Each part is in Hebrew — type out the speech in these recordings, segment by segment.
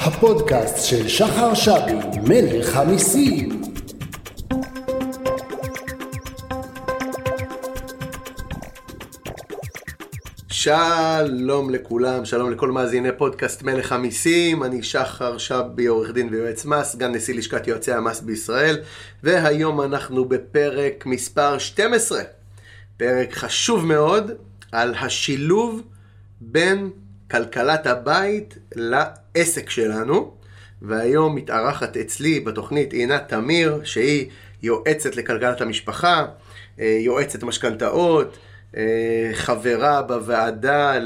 הפודקאסט של שחר שבי, מלך המיסים. שלום לכולם, שלום לכל מאזיני פודקאסט מלך המיסים, אני שחר שבי, עורך דין ויועץ מס, סגן נשיא לשכת יועצי המס בישראל, והיום אנחנו בפרק מספר 12, פרק חשוב מאוד על השילוב בין כלכלת הבית לעסק שלנו, והיום מתארחת אצלי בתוכנית עינת תמיר, שהיא יועצת לכלכלת המשפחה, אה, יועצת משכנתאות, אה, חברה בוועדה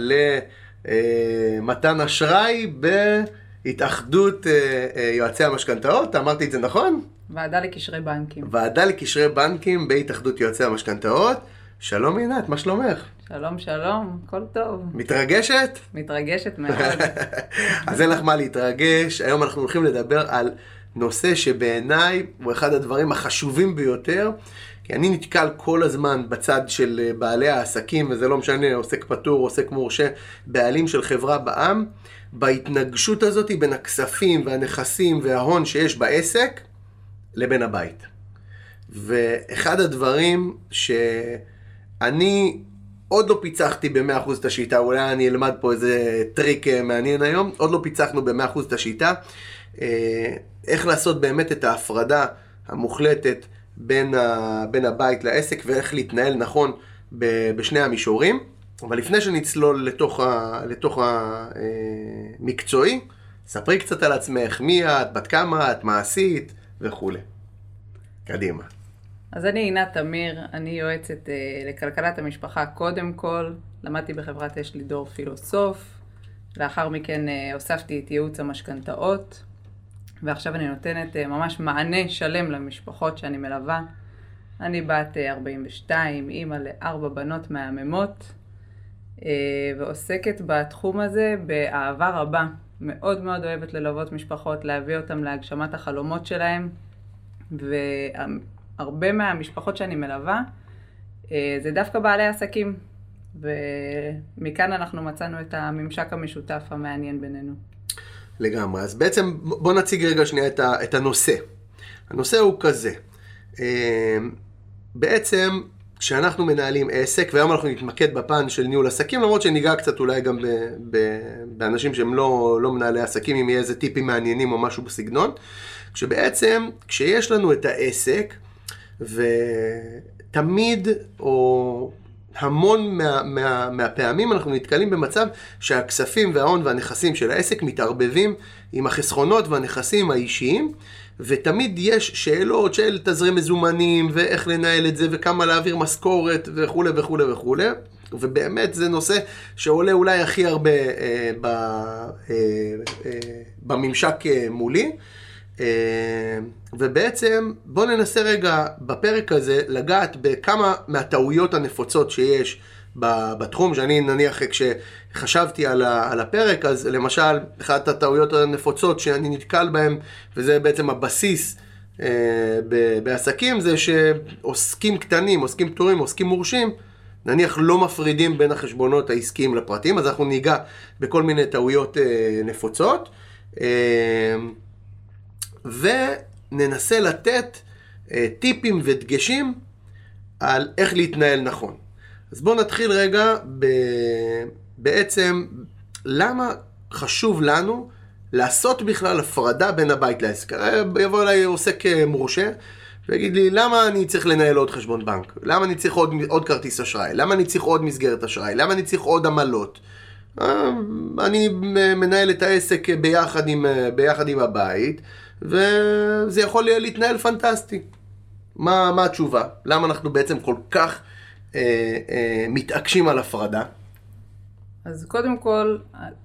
למתן אשראי בהתאחדות אה, יועצי המשכנתאות, אמרתי את זה נכון? ועדה לקשרי בנקים. ועדה לקשרי בנקים בהתאחדות יועצי המשכנתאות. שלום עינת, מה שלומך? שלום, שלום, הכל טוב. מתרגשת? מתרגשת מאוד. אז אין לך מה להתרגש. היום אנחנו הולכים לדבר על נושא שבעיניי הוא אחד הדברים החשובים ביותר, כי אני נתקל כל הזמן בצד של אה, בעלי העסקים, וזה לא משנה, עוסק פטור, עוסק מורשה, בעלים של חברה בעם, בהתנגשות הזאת בין הכספים והנכסים וההון שיש בעסק לבין הבית. ואחד הדברים שאני עוד לא פיצחתי ב-100% את השיטה, אולי אני אלמד פה איזה טריק אה, מעניין היום, עוד לא פיצחנו ב-100% את השיטה. אה, איך לעשות באמת את ההפרדה המוחלטת בין, ה, בין הבית לעסק ואיך להתנהל נכון בשני המישורים. אבל לפני שנצלול לתוך, ה, לתוך המקצועי, אה, ספרי קצת על עצמך, מי את, בת כמה את, מה עשית וכולי. קדימה. אז אני עינת תמיר, אני יועצת אה, לכלכלת המשפחה קודם כל, למדתי בחברת אש לידור פילוסוף, לאחר מכן אה, הוספתי את ייעוץ המשכנתאות, ועכשיו אני נותנת אה, ממש מענה שלם למשפחות שאני מלווה. אני בת אה, 42, אימא לארבע בנות מהממות, אה, ועוסקת בתחום הזה באהבה רבה. מאוד מאוד אוהבת ללוות משפחות, להביא אותם להגשמת החלומות שלהם, והרבה מהמשפחות שאני מלווה אה, זה דווקא בעלי עסקים, ומכאן אנחנו מצאנו את הממשק המשותף המעניין בינינו. לגמרי. אז בעצם בוא נציג רגע שנייה את, את הנושא. הנושא הוא כזה. אה, בעצם כשאנחנו מנהלים עסק, והיום אנחנו נתמקד בפן של ניהול עסקים, למרות שניגע קצת אולי גם ב, ב, באנשים שהם לא, לא מנהלי עסקים, אם יהיה איזה טיפים מעניינים או משהו בסגנון. כשבעצם, כשיש לנו את העסק, ותמיד, או המון מה, מה, מהפעמים אנחנו נתקלים במצב שהכספים וההון והנכסים של העסק מתערבבים עם החסכונות והנכסים האישיים, ותמיד יש שאלות של תזרים מזומנים, ואיך לנהל את זה, וכמה להעביר משכורת, וכולי וכולי וכולי. ובאמת זה נושא שעולה אולי הכי הרבה אה, ב, אה, אה, בממשק אה, מולי. אה, ובעצם בואו ננסה רגע בפרק הזה לגעת בכמה מהטעויות הנפוצות שיש בתחום, שאני נניח כשחשבתי על הפרק, אז למשל, אחת הטעויות הנפוצות שאני נתקל בהן, וזה בעצם הבסיס אה, בעסקים, זה שעוסקים קטנים, עוסקים פטורים, עוסקים מורשים, נניח לא מפרידים בין החשבונות העסקיים לפרטיים, אז אנחנו ניגע בכל מיני טעויות אה, נפוצות. וננסה לתת אה, טיפים ודגשים על איך להתנהל נכון. אז בואו נתחיל רגע ב... בעצם למה חשוב לנו לעשות בכלל הפרדה בין הבית לעסק. יבוא אליי עוסק אה, מורשה ויגיד לי, למה אני צריך לנהל עוד חשבון בנק? למה אני צריך עוד, עוד כרטיס אשראי? למה אני צריך עוד מסגרת אשראי? למה אני צריך עוד עמלות? אה, אני מנהל את העסק ביחד עם, אה, ביחד עם הבית, וזה יכול להתנהל פנטסטי. מה, מה התשובה? למה אנחנו בעצם כל כך אה, אה, מתעקשים על הפרדה? אז קודם כל,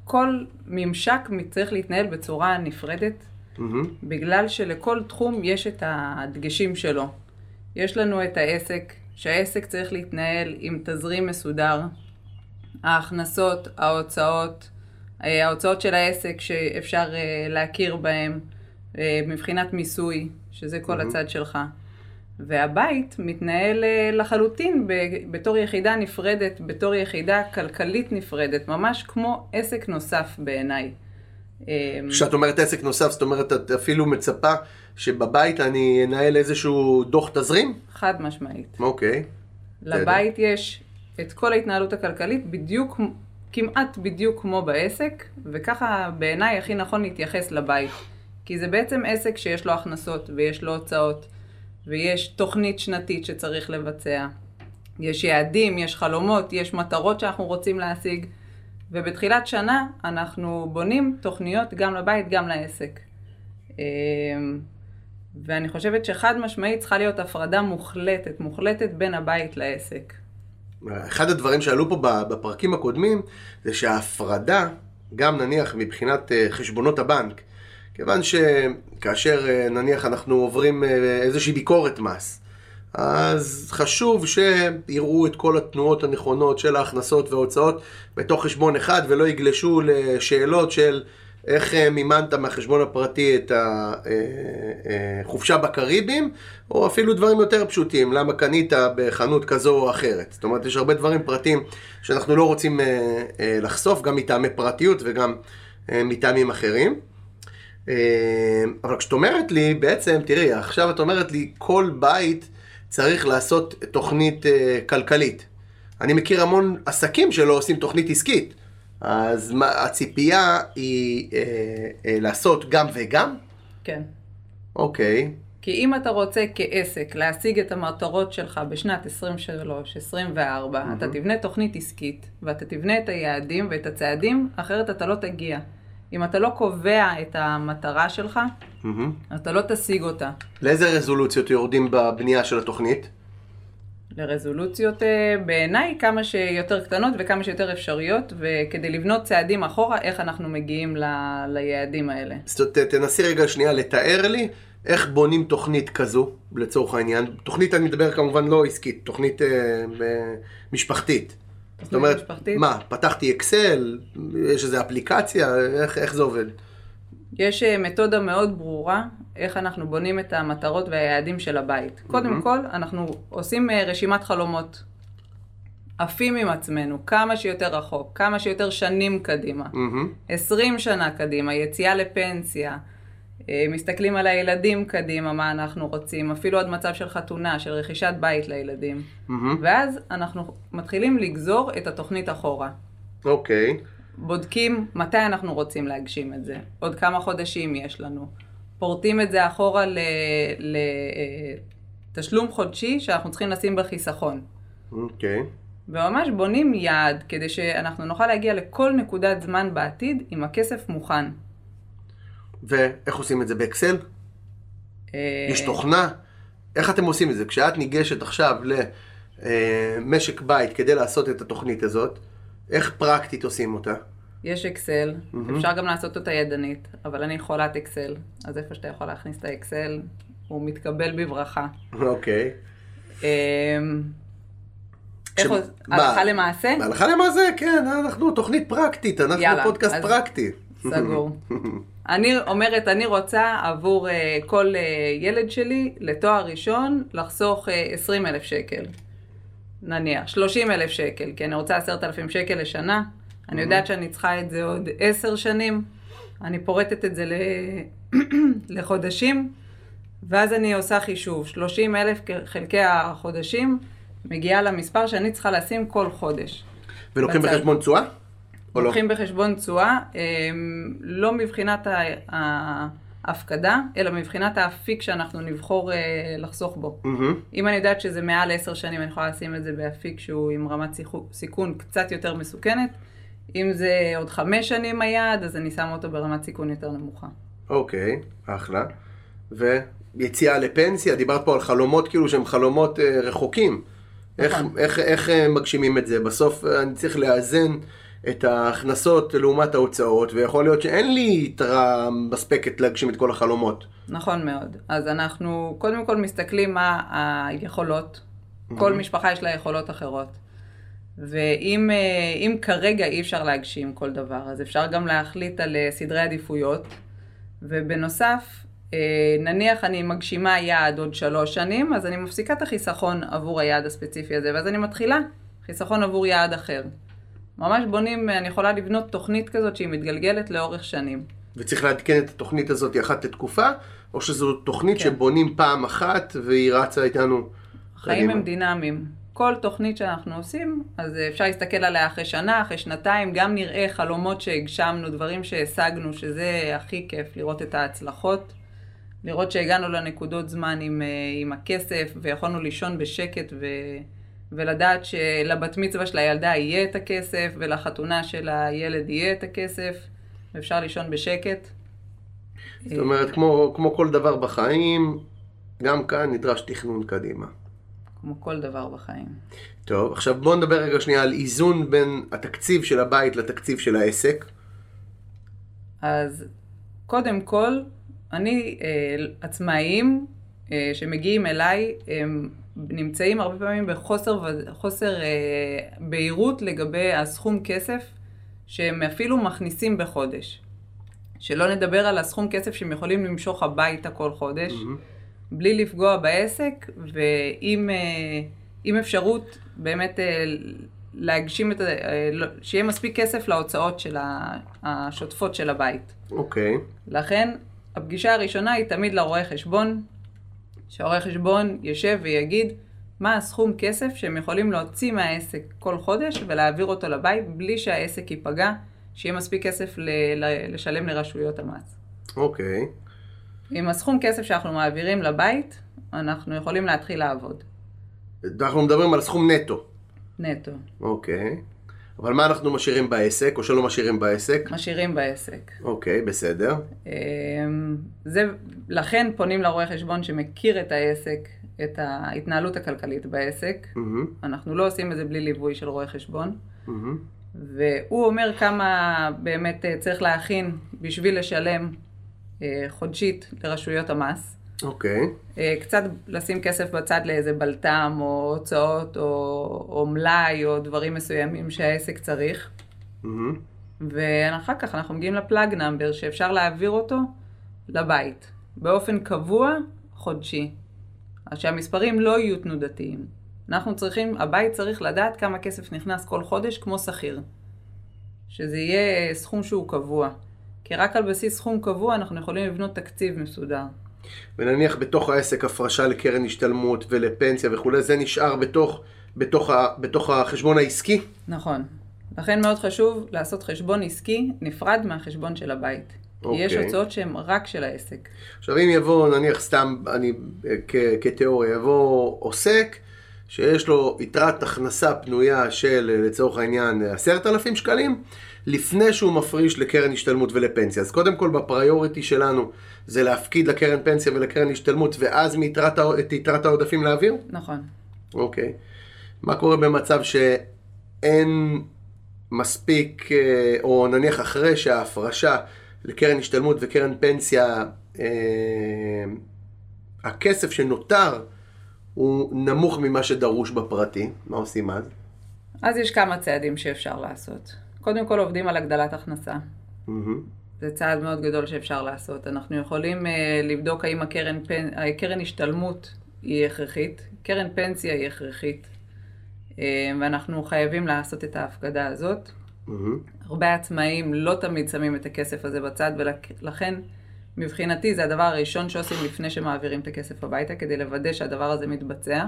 כל ממשק צריך להתנהל בצורה נפרדת, mm-hmm. בגלל שלכל תחום יש את הדגשים שלו. יש לנו את העסק, שהעסק צריך להתנהל עם תזרים מסודר, ההכנסות, ההוצאות, אה, ההוצאות של העסק שאפשר אה, להכיר בהן, מבחינת מיסוי, שזה כל mm-hmm. הצד שלך. והבית מתנהל לחלוטין בתור יחידה נפרדת, בתור יחידה כלכלית נפרדת, ממש כמו עסק נוסף בעיניי. כשאת אומרת עסק נוסף, זאת אומרת, את אפילו מצפה שבבית אני אנהל איזשהו דוח תזרים? חד משמעית. אוקיי. לבית יש את כל ההתנהלות הכלכלית בדיוק, כמעט בדיוק כמו בעסק, וככה בעיניי הכי נכון להתייחס לבית. כי זה בעצם עסק שיש לו הכנסות ויש לו הוצאות, ויש תוכנית שנתית שצריך לבצע. יש יעדים, יש חלומות, יש מטרות שאנחנו רוצים להשיג, ובתחילת שנה אנחנו בונים תוכניות גם לבית, גם לעסק. אמ, ואני חושבת שחד משמעית צריכה להיות הפרדה מוחלטת, מוחלטת בין הבית לעסק. אחד הדברים שעלו פה בפרקים הקודמים, זה שההפרדה, גם נניח מבחינת אה, חשבונות הבנק, כיוון שכאשר אה, נניח אנחנו עוברים אה, איזושהי ביקורת מס, אז חשוב שיראו את כל התנועות הנכונות של ההכנסות וההוצאות בתוך חשבון אחד ולא יגלשו לשאלות של איך אה, מימנת מהחשבון הפרטי את החופשה בקריבים, או אפילו דברים יותר פשוטים, למה קנית בחנות כזו או אחרת. זאת אומרת, יש הרבה דברים פרטיים שאנחנו לא רוצים לחשוף, גם מטעמי פרטיות וגם מטעמים אחרים. אבל כשאת אומרת לי, בעצם, תראי, עכשיו את אומרת לי, כל בית צריך לעשות תוכנית כלכלית. אני מכיר המון עסקים שלא עושים תוכנית עסקית. אז מה, הציפייה היא אה, אה, לעשות גם וגם? כן. אוקיי. כי אם אתה רוצה כעסק להשיג את המטרות שלך בשנת 23-24, mm-hmm. אתה תבנה תוכנית עסקית, ואתה תבנה את היעדים ואת הצעדים, אחרת אתה לא תגיע. אם אתה לא קובע את המטרה שלך, mm-hmm. אתה לא תשיג אותה. לאיזה רזולוציות יורדים בבנייה של התוכנית? לרזולוציות אה, בעיניי כמה שיותר קטנות וכמה שיותר אפשריות, וכדי לבנות צעדים אחורה, איך אנחנו מגיעים ל, ליעדים האלה. אומרת, תנסי רגע שנייה לתאר לי איך בונים תוכנית כזו, לצורך העניין. תוכנית, אני מדבר כמובן לא עסקית, תוכנית אה, משפחתית. זאת אומרת, משפחתית? מה, פתחתי אקסל, יש איזו אפליקציה, איך, איך זה עובד? יש אה, מתודה מאוד ברורה איך אנחנו בונים את המטרות והיעדים של הבית. Mm-hmm. קודם כל, אנחנו עושים אה, רשימת חלומות. עפים עם עצמנו, כמה שיותר רחוק, כמה שיותר שנים קדימה. Mm-hmm. 20 שנה קדימה, יציאה לפנסיה. אה, מסתכלים על הילדים קדימה, מה אנחנו רוצים, אפילו עד מצב של חתונה, של רכישת בית לילדים. Mm-hmm. ואז אנחנו מתחילים לגזור את התוכנית אחורה. אוקיי. Okay. בודקים מתי אנחנו רוצים להגשים את זה, עוד כמה חודשים יש לנו. פורטים את זה אחורה לתשלום חודשי שאנחנו צריכים לשים בחיסכון. אוקיי. Okay. וממש בונים יעד כדי שאנחנו נוכל להגיע לכל נקודת זמן בעתיד עם הכסף מוכן. ואיך עושים את זה באקסל? אה, יש תוכנה? איך אתם עושים את זה? כשאת ניגשת עכשיו למשק בית כדי לעשות את התוכנית הזאת, איך פרקטית עושים אותה? יש אקסל, mm-hmm. אפשר גם לעשות אותה ידנית, אבל אני חולת אקסל, אז איפה שאתה יכול להכניס את האקסל, הוא מתקבל בברכה. אוקיי. איך עוד? הלכה למעשה? הלכה למעשה, כן, אנחנו תוכנית פרקטית, אנחנו יאללה, פודקאסט אז... פרקטי. סגור. אני אומרת, אני רוצה עבור uh, כל uh, ילד שלי לתואר ראשון לחסוך uh, 20 אלף שקל. נניח, 30 אלף שקל, כי אני רוצה 10,000 שקל לשנה. אני יודעת שאני צריכה את זה עוד 10 שנים. אני פורטת את זה ל... לחודשים, ואז אני עושה חישוב. 30 אלף חלקי החודשים מגיעה למספר שאני צריכה לשים כל חודש. ולוקחים. בחשבון תשואה? לא? לוקחים? בחשבון תשואה, אמ, לא מבחינת ה... הפקדה, אלא מבחינת האפיק שאנחנו נבחור אה, לחסוך בו. Mm-hmm. אם אני יודעת שזה מעל עשר שנים, אני יכולה לשים את זה באפיק שהוא עם רמת סיכון קצת יותר מסוכנת. אם זה עוד חמש שנים היעד, אז אני שמה אותו ברמת סיכון יותר נמוכה. אוקיי, okay, אחלה. ויציאה לפנסיה, דיברת פה על חלומות כאילו שהם חלומות אה, רחוקים. איך, נכון. איך, איך, איך אה, מגשימים את זה? בסוף אה, אני צריך לאזן את ההכנסות לעומת ההוצאות, ויכול להיות שאין לי יתרה מספקת להגשים את כל החלומות. נכון מאוד. אז אנחנו קודם כל מסתכלים מה היכולות. כל משפחה יש לה יכולות אחרות. ואם אה, כרגע אי אפשר להגשים כל דבר, אז אפשר גם להחליט על אה, סדרי עדיפויות. ובנוסף, אה, נניח אני מגשימה יעד עוד שלוש שנים, אז אני מפסיקה את החיסכון עבור היעד הספציפי הזה, ואז אני מתחילה חיסכון עבור יעד אחר. ממש בונים, אני יכולה לבנות תוכנית כזאת שהיא מתגלגלת לאורך שנים. וצריך לעדכן את התוכנית הזאת אחת לתקופה, או שזו תוכנית כן. שבונים פעם אחת והיא רצה איתנו החיים קדימה? הם דינמיים. כל תוכנית שאנחנו עושים, אז אפשר להסתכל עליה אחרי שנה, אחרי שנתיים, גם נראה חלומות שהגשמנו, דברים שהשגנו, שזה הכי כיף, לראות את ההצלחות, לראות שהגענו לנקודות זמן עם, אה, עם הכסף, ויכולנו לישון בשקט, ו, ולדעת שלבת מצווה של הילדה יהיה את הכסף, ולחתונה של הילד יהיה את הכסף, ואפשר לישון בשקט. זאת אומרת, כמו, כמו כל דבר בחיים, גם כאן נדרש תכנון קדימה. כמו כל דבר בחיים. טוב, עכשיו בואו נדבר רגע שנייה על איזון בין התקציב של הבית לתקציב של העסק. אז קודם כל, אני, אה, עצמאים אה, שמגיעים אליי, הם נמצאים הרבה פעמים בחוסר חוסר, אה, בהירות לגבי הסכום כסף שהם אפילו מכניסים בחודש. שלא נדבר על הסכום כסף שהם יכולים למשוך הביתה כל חודש, בלי לפגוע בעסק, ועם אה, אפשרות באמת אה, להגשים את ה... אה, לא- שיהיה מספיק כסף להוצאות של השוטפות של הבית. אוקיי. לכן, הפגישה הראשונה היא תמיד לרואה חשבון, שהרואה חשבון יושב ויגיד מה הסכום כסף שהם יכולים להוציא מהעסק כל חודש ולהעביר אותו לבית בלי שהעסק ייפגע, שיהיה מספיק כסף ל- ל- לשלם לרשויות המס. אוקיי. עם הסכום כסף שאנחנו מעבירים לבית, אנחנו יכולים להתחיל לעבוד. אנחנו מדברים על סכום נטו. נטו. אוקיי. אבל מה אנחנו משאירים בעסק, או שלא משאירים בעסק? משאירים בעסק. אוקיי, בסדר. אמ, זה, לכן פונים לרואה חשבון שמכיר את העסק, את ההתנהלות הכלכלית בעסק. מהמם, אנחנו לא עושים את זה בלי ליווי של רואה חשבון. מהמם. והוא אומר כמה באמת אה, צריך להכין בשביל לשלם אה, חודשית לרשויות המס. אוקיי. אה, קצת לשים כסף בצד לאיזה בלת"ם או הוצאות או, או מלאי או דברים מסוימים שהעסק צריך. מהמם. ואחר כך אנחנו מגיעים לפלאג נאמבר שאפשר להעביר אותו לבית באופן קבוע חודשי. אז שהמספרים לא יהיו תנודתיים. אנחנו צריכים, הבית צריך לדעת כמה כסף נכנס כל חודש כמו שכיר. שזה יהיה סכום שהוא קבוע. כי רק על בסיס סכום קבוע אנחנו יכולים לבנות תקציב מסודר. ונניח בתוך העסק הפרשה לקרן השתלמות ולפנסיה וכולי, זה נשאר בתוך, בתוך, ה, בתוך החשבון העסקי? נכון. לכן מאוד חשוב לעשות חשבון עסקי נפרד מהחשבון של הבית. כי יש אוקיי. הוצאות שהן רק של העסק. עכשיו אם יבוא, נניח סתם, אני כ- כתיאוריה, יבוא עוסק שיש לו יתרת הכנסה פנויה של לצורך העניין עשרת אלפים שקלים, לפני שהוא מפריש לקרן השתלמות ולפנסיה. אז קודם כל בפריוריטי שלנו זה להפקיד לקרן פנסיה ולקרן השתלמות ואז מיתרת, את יתרת העודפים להעביר? נכון. אוקיי. מה קורה במצב שאין מספיק, אה, או נניח אחרי שההפרשה לקרן השתלמות וקרן פנסיה, אה, הכסף שנותר הוא נמוך ממה שדרוש בפרטי, מה עושים אז? אז יש כמה צעדים שאפשר לעשות. קודם כל עובדים על הגדלת הכנסה. זה צעד מאוד גדול שאפשר לעשות. אנחנו יכולים uh, לבדוק האם הקרן, פן, הקרן השתלמות היא הכרחית, קרן פנסיה היא הכרחית, uh, ואנחנו חייבים לעשות את ההפקדה הזאת. מהמם. הרבה עצמאים לא תמיד שמים את הכסף הזה בצד, ולכן מבחינתי זה הדבר הראשון שעושים לפני שמעבירים את הכסף הביתה, כדי לוודא שהדבר הזה מתבצע.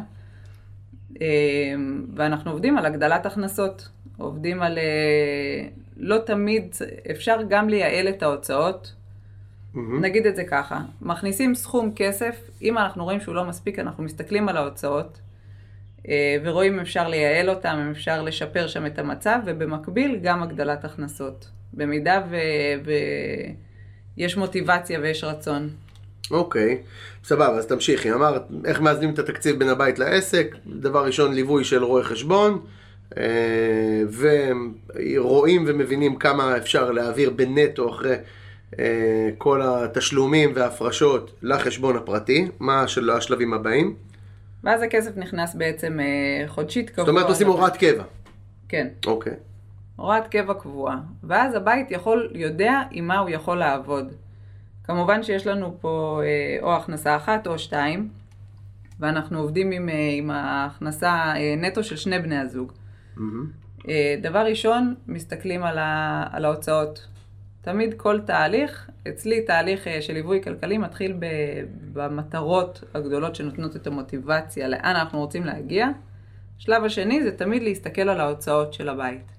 אה, ואנחנו עובדים על הגדלת הכנסות, עובדים על... אה, לא תמיד, אפשר גם לייעל את ההוצאות. מהמם. נגיד את זה ככה, מכניסים סכום כסף, אם אנחנו רואים שהוא לא מספיק, אנחנו מסתכלים על ההוצאות אה, ורואים אם אפשר לייעל אותם, אם אפשר לשפר שם את המצב, ובמקביל גם הגדלת הכנסות. במידה ויש מוטיבציה ויש רצון. אוקיי, סבבה, אז תמשיכי. אמרת, איך מאזנים את התקציב בין הבית לעסק? דבר ראשון, ליווי של רואה חשבון, ורואים ומבינים כמה אפשר להעביר בנטו אחרי אה, כל התשלומים וההפרשות לחשבון הפרטי. מה של השלבים הבאים? ואז הכסף נכנס בעצם אה, חודשית קבוע. זאת אומרת, עושים הוראת קבע. כן, אוקיי. הוראת קבע קבועה. ואז הבית יכול, יודע עם מה הוא יכול לעבוד. כמובן שיש לנו פה אה, או הכנסה אחת או שתיים, ואנחנו עובדים עם, אה, עם ההכנסה אה, נטו של שני בני הזוג. אה, דבר ראשון, מסתכלים על, ה, על ההוצאות. תמיד כל תהליך, אצלי תהליך אה, של ליווי כלכלי מתחיל ב, במטרות הגדולות שנותנות את המוטיבציה, לאן אנחנו רוצים להגיע. השלב השני זה תמיד להסתכל על ההוצאות של הבית.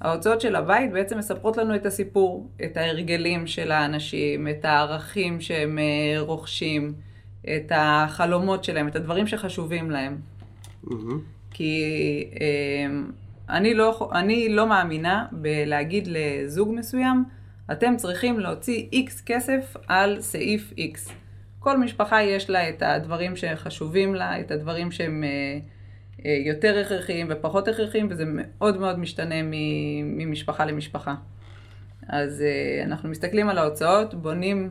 ההוצאות של הבית בעצם מספרות לנו את הסיפור, את ההרגלים של האנשים, את הערכים שהם אה, רוכשים, את החלומות שלהם, את הדברים שחשובים להם. Mm-hmm. כי אה, אני, לא, אני לא מאמינה בלהגיד לזוג מסוים, אתם צריכים להוציא X כסף על סעיף X. כל משפחה יש לה את הדברים שחשובים לה, את הדברים שהם אה, אה, יותר הכרחיים ופחות הכרחיים, וזה מאוד מאוד משתנה ממשפחה למשפחה. אז אה, אנחנו מסתכלים על ההוצאות, בונים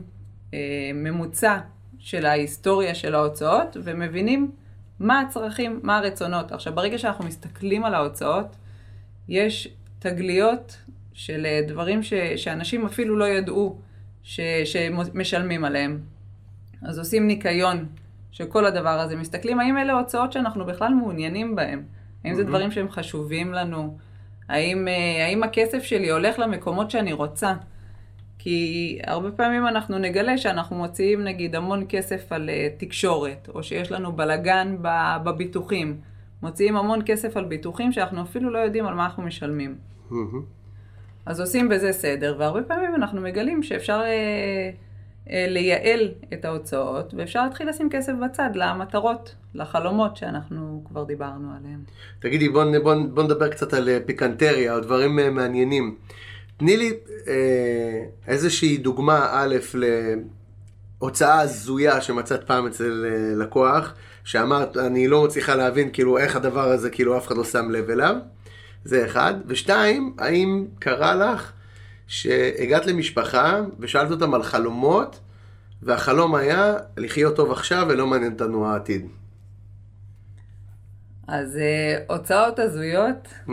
ממוצע של ההיסטוריה של ההוצאות, ומבינים מה הצרכים, מה הרצונות. עכשיו, ברגע שאנחנו מסתכלים על ההוצאות, יש תגליות של אה, דברים ש, שאנשים אפילו לא ידעו ש, שמשלמים עליהם. אז עושים ניקיון של כל הדבר הזה, מסתכלים האם אלה הוצאות שאנחנו בכלל מעוניינים בהם, האם זה דברים שהם חשובים לנו, האם, אה, האם הכסף שלי הולך למקומות שאני רוצה. כי הרבה פעמים אנחנו נגלה שאנחנו מוציאים נגיד המון כסף על uh, תקשורת, או שיש לנו בלגן בביטוחים. מוציאים המון כסף על ביטוחים שאנחנו אפילו לא יודעים על מה אנחנו משלמים. Mm-hmm. אז עושים בזה סדר, והרבה פעמים אנחנו מגלים שאפשר אה, אה, לייעל את ההוצאות, ואפשר להתחיל לשים כסף בצד למטרות, לחלומות שאנחנו כבר דיברנו עליהן. תגידי, בוא, בוא, בוא נדבר קצת על אה, פיקנטריה, או דברים אה, מעניינים. תני לי אה, איזושהי דוגמה, א', להוצאה הזויה שמצאת פעם אצל אה, לקוח, שאמרת, אני לא מצליחה להבין כאילו איך הדבר הזה, כאילו אף אחד לא שם לב אליו. זה אחד. ושתיים, האם קרה לך שהגעת למשפחה ושאלת אותם על חלומות, והחלום היה לחיות טוב עכשיו ולא מעניין אותנו העתיד? אז uh, הוצאות הזויות. Mm-hmm.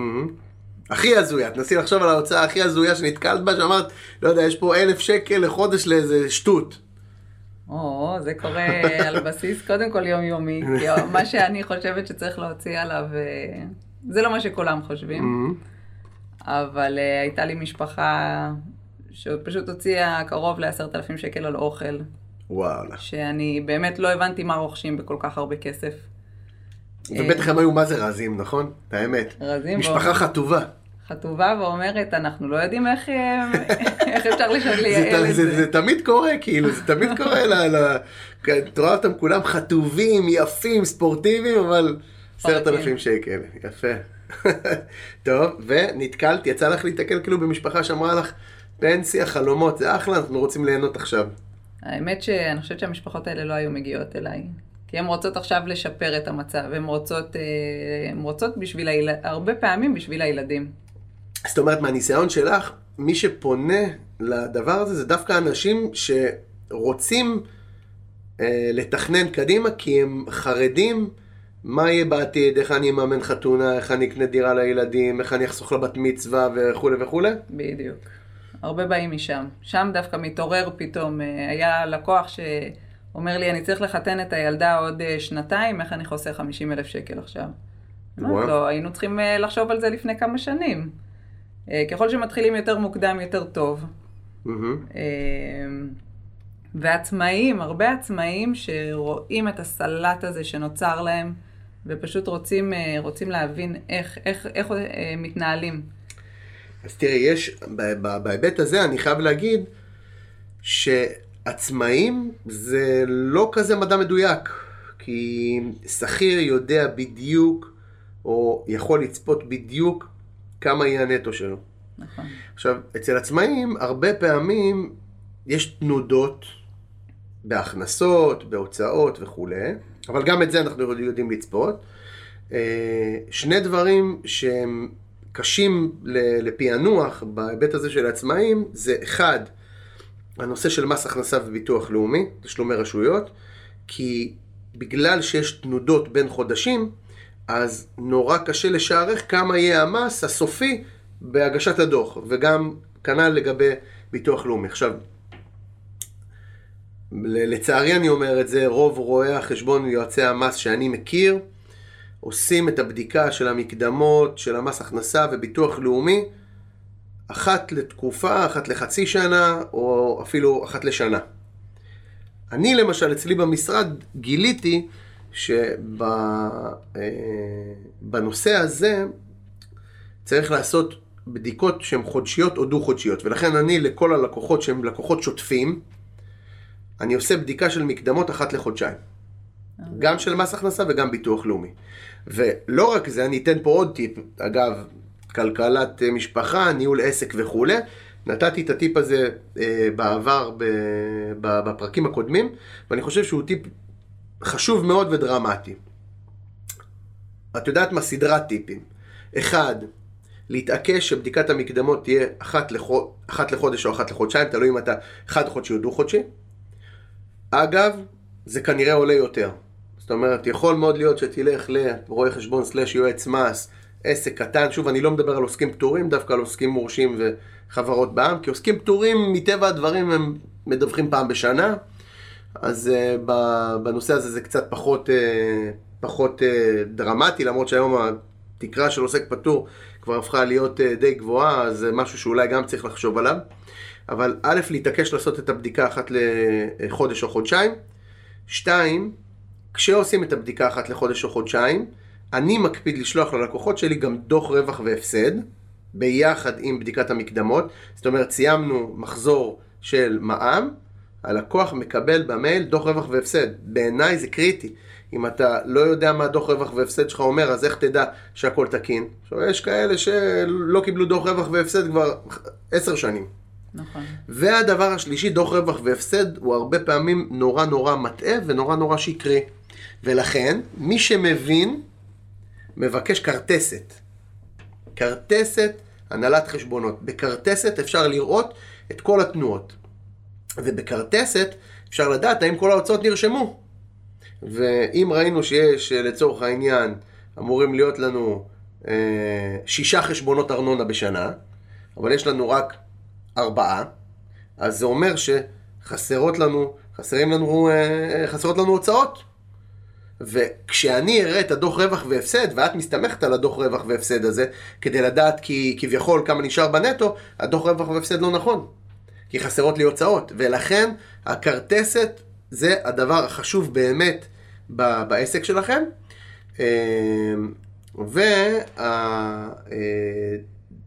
הכי הזויה, תנסי לחשוב על ההוצאה הכי הזויה שנתקלת בה, שאמרת, לא יודע, יש פה אלף שקל לחודש לאיזה שטות. או, זה קורה על בסיס קודם כל יומיומי, כי מה שאני חושבת שצריך להוציא עליו אה, זה לא מה שכולם חושבים, mm-hmm. אבל uh, הייתה לי משפחה שפשוט הוציאה קרוב לעשרת אלפים שקל על אוכל. וואלה. שאני באמת לא הבנתי מה רוכשים בכל כך הרבה כסף. ובטח הם היו מה זה רזים, נכון? את האמת. רזים. משפחה. חטובה. חטובה ואומרת, אנחנו לא יודעים איך, אה, איך אפשר לייעל את זה. זה. זה תמיד קורה, כאילו, זה תמיד קורה. ל, ל... את רואה אותם כולם חטובים, יפים, ספורטיביים, אבל... עשרת אלפים שקל, יפה. טוב, ונתקלת, יצא לך להתקל כאילו במשפחה שאמרה לך, פנסיה, חלומות, זה אחלה, אנחנו רוצים ליהנות עכשיו. האמת שאני חושבת שהמשפחות האלה לא היו מגיעות אליי. כי הן רוצות עכשיו לשפר את המצב, הן רוצות, אה, הן רוצות בשביל הילד... הרבה פעמים בשביל הילדים. זאת אומרת, מהניסיון שלך, מי שפונה לדבר הזה זה דווקא אנשים שרוצים אה, לתכנן קדימה, כי הם חרדים מה יהיה בעתיד, איך אני אממן חתונה, איך אני אקנה דירה לילדים, איך אני אחסוך לבת מצווה וכולי וכולי? בדיוק. הרבה באים משם. שם דווקא מתעורר פתאום. אה, היה לקוח שאומר לי, אני צריך לחתן את הילדה עוד אה, שנתיים, איך אני חוסך 50 אלף שקל עכשיו? אמרתי לו, היינו צריכים אה, לחשוב על זה לפני כמה שנים. ככל שמתחילים יותר מוקדם, יותר טוב. Mm-hmm. ועצמאים, הרבה עצמאים שרואים את הסלט הזה שנוצר להם, ופשוט רוצים, אה, רוצים להבין איך, איך, איך אה, מתנהלים. אז תראי, יש, בהיבט הזה אני חייב להגיד שעצמאים זה לא כזה מדע מדויק, כי שכיר יודע בדיוק, או יכול לצפות בדיוק כמה יהיה הנטו שלו. נכון. עכשיו, אצל עצמאים הרבה פעמים יש תנודות בהכנסות, בהוצאות וכולי, אבל גם את זה אנחנו יודעים לצפות. אה, שני דברים שהם קשים לפענוח בהיבט הזה של העצמאים, זה אחד, הנושא של מס הכנסה וביטוח לאומי, תשלומי רשויות, כי בגלל שיש תנודות בין חודשים, אז נורא קשה לשערך כמה יהיה המס הסופי בהגשת הדוח, וגם כנ"ל לגבי ביטוח לאומי. עכשיו, לצערי אני אומר את זה, רוב רואי החשבון ויועצי המס שאני מכיר, עושים את הבדיקה של המקדמות, של המס הכנסה וביטוח לאומי, אחת לתקופה, אחת לחצי שנה, או אפילו אחת לשנה. אני למשל, אצלי במשרד, גיליתי שבנושא הזה צריך לעשות בדיקות שהן חודשיות או דו-חודשיות, ולכן אני לכל הלקוחות שהם לקוחות שוטפים, אני עושה בדיקה של מקדמות אחת לחודשיים. גם של מס הכנסה וגם ביטוח לאומי. ולא רק זה, אני אתן פה עוד טיפ, אגב, כלכלת משפחה, ניהול עסק וכולי. נתתי את הטיפ הזה אה, בעבר בפרקים הקודמים, ואני חושב שהוא טיפ חשוב מאוד ודרמטי. את יודעת מה? סדרת טיפים. אחד, להתעקש שבדיקת המקדמות תהיה אחת, לחוד... אחת לחודש או אחת לחודשיים, תלוי אם אתה חד חודשי או דו חודשי. אגב, זה כנראה עולה יותר. זאת אומרת, יכול מאוד להיות שתלך לרואה חשבון סלאש יועץ מס, עסק קטן, שוב, אני לא מדבר על עוסקים פטורים, דווקא על עוסקים מורשים וחברות בעם, כי עוסקים פטורים, מטבע הדברים, הם מדווחים פעם בשנה, אז uh, בנושא הזה זה קצת פחות, uh, פחות uh, דרמטי, למרות שהיום התקרה של עוסק פטור כבר הפכה להיות uh, די גבוהה, אז זה משהו שאולי גם צריך לחשוב עליו. אבל א', להתעקש לעשות את הבדיקה אחת לחודש או חודשיים. שתיים, כשעושים את הבדיקה אחת לחודש או חודשיים, אני מקפיד לשלוח ללקוחות שלי גם דוח רווח והפסד, ביחד עם בדיקת המקדמות. זאת אומרת, סיימנו מחזור של מע"מ, הלקוח מקבל במייל דוח רווח והפסד. בעיניי זה קריטי. אם אתה לא יודע מה דוח רווח והפסד שלך אומר, אז איך תדע שהכל תקין? עכשיו, יש כאלה שלא קיבלו דוח רווח והפסד כבר עשר שנים. נכון. והדבר השלישי, דוח רווח והפסד, הוא הרבה פעמים נורא נורא מטעה ונורא נורא שקרי. ולכן, מי שמבין, מבקש כרטסת. כרטסת, הנהלת חשבונות. בכרטסת אפשר לראות את כל התנועות. ובכרטסת אפשר לדעת האם כל ההוצאות נרשמו. ואם ראינו שיש, לצורך העניין, אמורים להיות לנו אה, שישה חשבונות ארנונה בשנה, אבל יש לנו רק ארבעה, אז זה אומר שחסרות לנו, חסרים לנו, אה, חסרות לנו הוצאות. וכשאני אראה את הדוח רווח והפסד, ואת מסתמכת על הדוח רווח והפסד הזה, כדי לדעת כי כביכול כמה נשאר בנטו, הדוח רווח והפסד לא נכון. כי חסרות לי הוצאות. ולכן הכרטסת זה הדבר החשוב באמת בעסק שלכם. אה,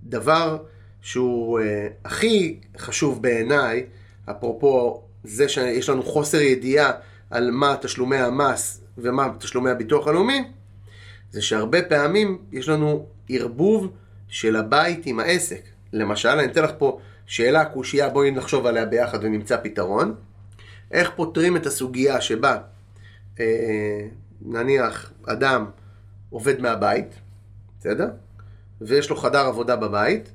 והדבר שהוא אה, הכי חשוב בעיניי, אפרופו זה שיש לנו חוסר ידיעה על מה תשלומי המס ומה תשלומי הביטוח הלאומי, זה שהרבה פעמים יש לנו ערבוב של הבית עם העסק. למשל, אני אתן לך פה שאלה, קושייה, בואי נחשוב עליה ביחד ונמצא פתרון. איך פותרים את הסוגיה שבה, אה, נניח, אדם עובד מהבית, בסדר? ויש לו חדר עבודה בבית,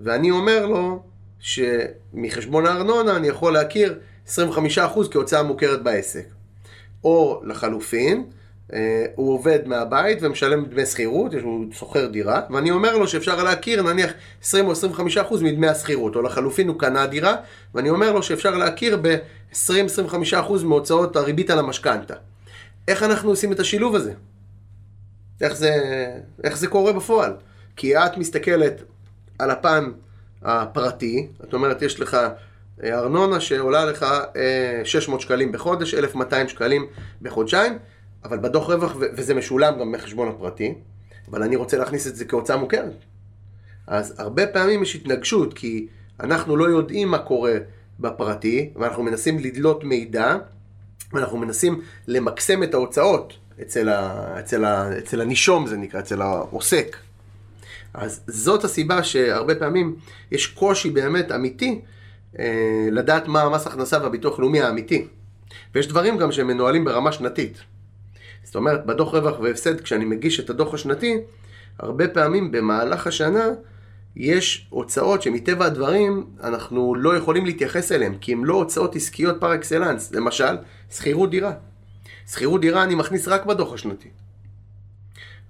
ואני אומר לו שמחשבון הארנונה אני יכול להכיר 25% כהוצאה מוכרת בעסק. או לחלופין, אה, הוא עובד מהבית ומשלם דמי שכירות, הוא שוכר דירה, ואני אומר לו שאפשר להכיר נניח 20 או 25 אחוז מדמי השכירות, או לחלופין הוא קנה דירה, ואני אומר לו שאפשר להכיר ב-20-25 אחוז מהוצאות הריבית על המשכנתה. איך אנחנו עושים את השילוב הזה? איך זה, איך זה קורה בפועל? כי את מסתכלת על הפן הפרטי, זאת אומרת, יש לך ארנונה שעולה לך 600 אה, שקלים בחודש, 1,200 שקלים בחודשיים, אבל בדוח רווח, וזה משולם גם מחשבון הפרטי, אבל אני רוצה להכניס את זה כהוצאה מוכרת. אז הרבה פעמים יש התנגשות, כי אנחנו לא יודעים מה קורה בפרטי, ואנחנו מנסים לדלות מידע, ואנחנו מנסים למקסם את ההוצאות אצל, ה, אצל, ה, אצל הנישום, זה נקרא, אצל העוסק. אז זאת הסיבה שהרבה פעמים יש קושי באמת אמיתי אה, לדעת מה המס הכנסה והביטוח לאומי האמיתי. ויש דברים גם שהם מנוהלים ברמה שנתית. זאת אומרת, בדוח רווח והפסד, כשאני מגיש את הדוח השנתי, הרבה פעמים במהלך השנה יש הוצאות שמטבע הדברים אנחנו לא יכולים להתייחס אליהן, כי הן לא הוצאות עסקיות פר אקסלנס. למשל, שכירות דירה. שכירות דירה אני מכניס רק בדוח השנתי.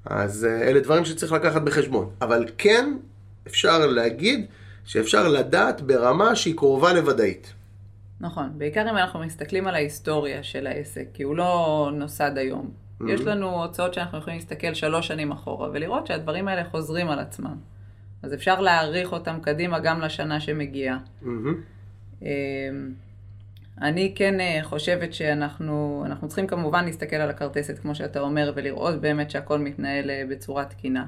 אז אה, אלה דברים שצריך לקחת בחשבון. אבל כן אפשר להגיד שאפשר לדעת ברמה שהיא קרובה לוודאית. נכון, בעיקר אם אנחנו מסתכלים על ההיסטוריה של העסק, כי הוא לא נוסד היום. Mm-hmm. יש לנו הוצאות שאנחנו יכולים להסתכל שלוש שנים אחורה ולראות שהדברים האלה חוזרים על עצמם. אז אפשר להעריך אותם קדימה גם לשנה שמגיעה. מהמם. אמ, אני כן אה, חושבת שאנחנו אנחנו צריכים כמובן להסתכל על הכרטסת, כמו שאתה אומר, ולראות באמת שהכל מתנהל אה, בצורה תקינה.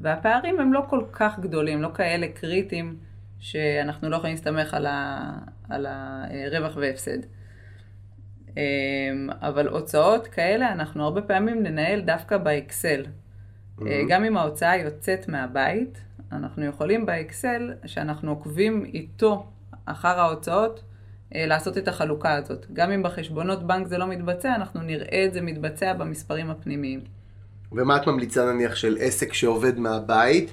והפערים הם לא כל כך גדולים, לא כאלה קריטיים, שאנחנו לא יכולים להסתמך על, ה, על הרווח והפסד. אמ, אבל הוצאות כאלה אנחנו הרבה פעמים ננהל דווקא באקסל. אה, גם אם ההוצאה יוצאת מהבית, אנחנו יכולים באקסל, שאנחנו עוקבים איתו אחר ההוצאות, אה, לעשות את החלוקה הזאת. גם אם בחשבונות בנק זה לא מתבצע, אנחנו נראה את זה מתבצע במספרים הפנימיים. ומה את ממליצה נניח של עסק שעובד מהבית?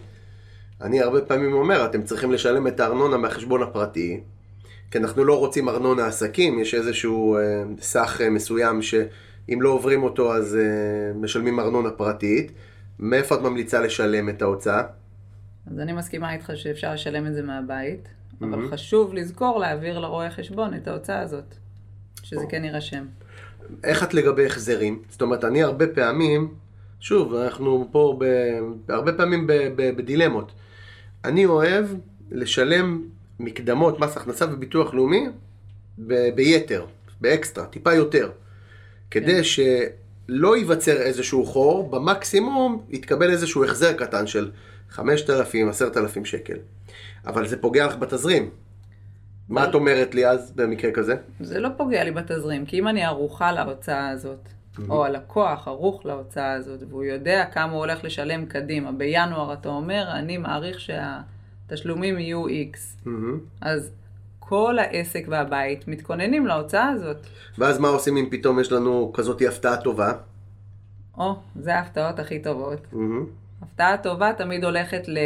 אני הרבה פעמים אומר, אתם צריכים לשלם את הארנונה מהחשבון הפרטי, כי אנחנו לא רוצים ארנונה עסקים, יש איזשהו אה, סך אה, מסוים שאם לא עוברים אותו אז אה, משלמים ארנונה פרטית. מאיפה את ממליצה לשלם את ההוצאה? אז אני מסכימה איתך שאפשר לשלם את זה מהבית, אבל חשוב לזכור להעביר לרואה חשבון את ההוצאה הזאת, שזה כן יירשם. איך את לגבי החזרים? זאת אומרת, אני הרבה פעמים, שוב, אנחנו פה ב, הרבה פעמים ב, ב, בדילמות. אני אוהב לשלם מקדמות, מס הכנסה וביטוח לאומי ב, ביתר, באקסטרה, טיפה יותר. כדי שלא ייווצר איזשהו חור, במקסימום יתקבל איזשהו החזר קטן של 5,000, 10,000 שקל. אבל זה פוגע לך בתזרים. מה את אומרת לי אז במקרה כזה? זה לא פוגע לי בתזרים, כי אם אני ערוכה להוצאה הזאת, או הלקוח ערוך להוצאה הזאת, והוא יודע כמה הוא הולך לשלם קדימה, בינואר אתה אומר, אני מעריך שהתשלומים יהיו. מהמם. אז כל העסק והבית מתכוננים להוצאה הזאת. ואז מה עושים אם פתאום יש לנו כזאת הפתעה טובה? או, זה ההפתעות הכי טובות. מהמם. הפתעה טובה תמיד הולכת ל-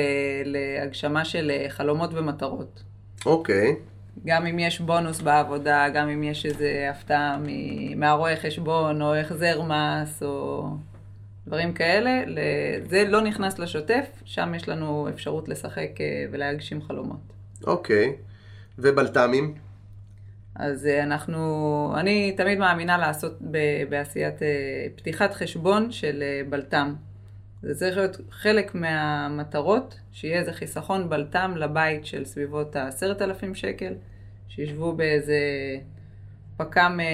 להגשמה של אה, חלומות ומטרות. אוקיי. גם אם יש בונוס בעבודה, גם אם יש איזה הפתעה מ- מהרואה חשבון, או החזר מס, או דברים כאלה, זה לא נכנס לשוטף, שם יש לנו אפשרות לשחק אה, ולהגשים חלומות. אוקיי. ובלת"מים? אז אה, אנחנו, אני תמיד מאמינה לעשות ב- בעשיית אה, פתיחת חשבון של בלת"ם. זה צריך להיות חלק מהמטרות, שיהיה איזה חיסכון בלת"ם לבית של סביבות ה-10,000 שקל, שישבו באיזה פק"ם אה,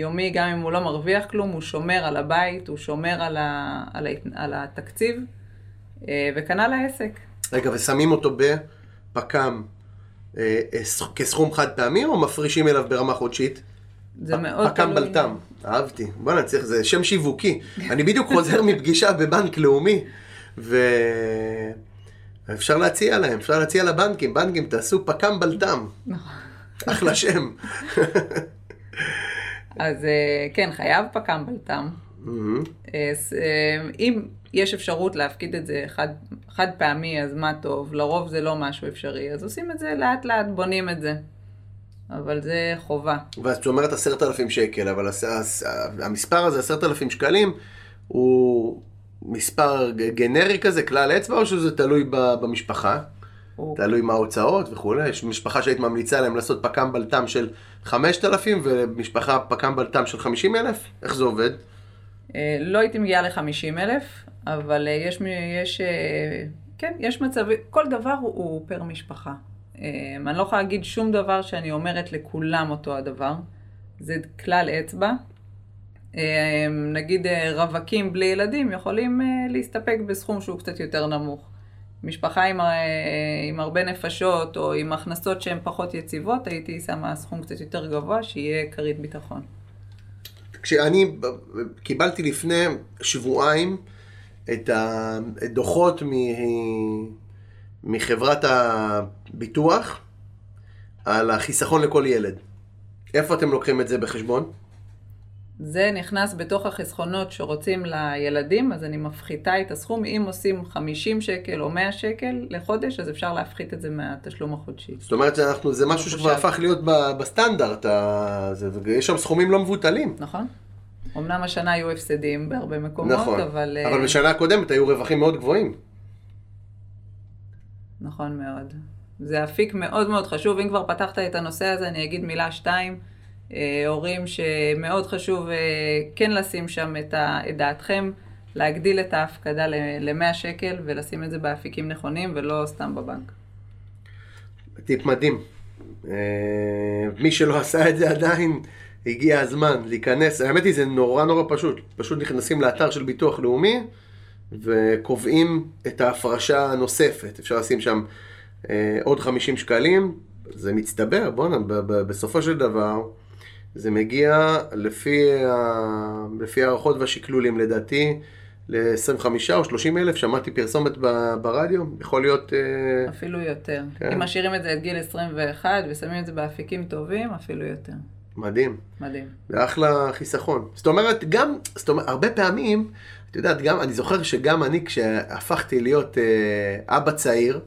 יומי, גם אם הוא לא מרוויח כלום, הוא שומר על הבית, הוא שומר על, ה, על, ההת, על התקציב, אה, וכנ"ל העסק. רגע, ושמים אותו בפק"ם אה, כסכום חד פעמי או מפרישים אליו ברמה חודשית? זה מאוד פק"ם בלת"ם. אהבתי. בוא'נה, צריך, זה שם שיווקי. אני בדיוק חוזר מפגישה בבנק לאומי, ואפשר להציע להם, אפשר להציע לבנקים, בנקים, תעשו פק"ם בלת"ם. נכון. אחלה שם. אז אה, כן, חייב פק"ם בלת"ם. מהמם. אה, אה, אם יש אפשרות להפקיד את זה חד, חד פעמי, אז מה טוב, לרוב זה לא משהו אפשרי, אז עושים את זה לאט לאט, בונים את זה. אבל זה חובה. ואז את אומרת עשרת אלפים שקל, אבל המספר הזה, עשרת אלפים שקלים, הוא מספר גנרי כזה, כלל אצבע, או שזה תלוי במשפחה? הוא, תלוי מה ההוצאות וכולי. יש משפחה שהיית ממליצה להם לעשות פק"ם בלת"ם של 5,000 ומשפחה פק"ם בלת"ם של 50,000? איך זה עובד? אה, לא הייתי מגיעה ל-50 אלף, אבל אה, יש, יש, אה, כן, יש מצבים, כל דבר הוא, הוא פר משפחה. אה, אני לא יכולה להגיד שום דבר שאני אומרת לכולם אותו הדבר. זה כלל אצבע. אה, נגיד אה, רווקים בלי ילדים יכולים אה, להסתפק בסכום שהוא קצת יותר נמוך. משפחה עם, אה, עם הרבה נפשות או עם הכנסות שהן פחות יציבות, הייתי שמה סכום קצת יותר גבוה, שיהיה כרית ביטחון. כשאני קיבלתי לפני שבועיים את הדוחות מ- מחברת הביטוח על החיסכון לכל ילד. איפה אתם לוקחים את זה בחשבון? זה נכנס בתוך החסכונות שרוצים לילדים, אז אני מפחיתה את הסכום. אם עושים 50 שקל או 100 שקל לחודש, אז אפשר להפחית את זה מהתשלום החודשי. זאת אומרת שאנחנו, זה משהו שכבר. הפך להיות בסטנדרט, זה- ויש שם סכומים לא מבוטלים. נכון? אמנם השנה היו הפסדים בהרבה מקומות, נכון, אבל... אה, אבל בשנה הקודמת היו רווחים מאוד גבוהים. נכון מאוד. זה אפיק מאוד מאוד חשוב. אם כבר פתחת את הנושא הזה, אני אגיד מילה שתיים. אה, הורים שמאוד חשוב אה, כן לשים שם את, ה, את דעתכם. להגדיל את ההפקדה ל-100 שקל ולשים את זה באפיקים נכונים ולא סתם בבנק. טיפ מדהים. אה, מי שלא עשה את זה עדיין, הגיע הזמן להיכנס. האמת היא, זה נורא נורא פשוט. פשוט נכנסים לאתר של ביטוח לאומי וקובעים את ההפרשה הנוספת. אפשר לשים שם אה, עוד 50 שקלים, זה מצטבר, בואנה, בסופו של דבר, זה מגיע לפי, ה... לפי הערכות והשקלולים לדעתי. ל-25 או 30 אלף, שמעתי פרסומת ברדיו, יכול להיות... אה, אפילו יותר. כן. אם משאירים את זה עד גיל 21 ושמים את זה באפיקים טובים, אפילו יותר. מדהים. מדהים. זה אחלה חיסכון. זאת אומרת, גם, זאת אומרת, הרבה פעמים, את יודעת, גם, אני זוכר שגם אני, כשהפכתי להיות אה, אבא צעיר,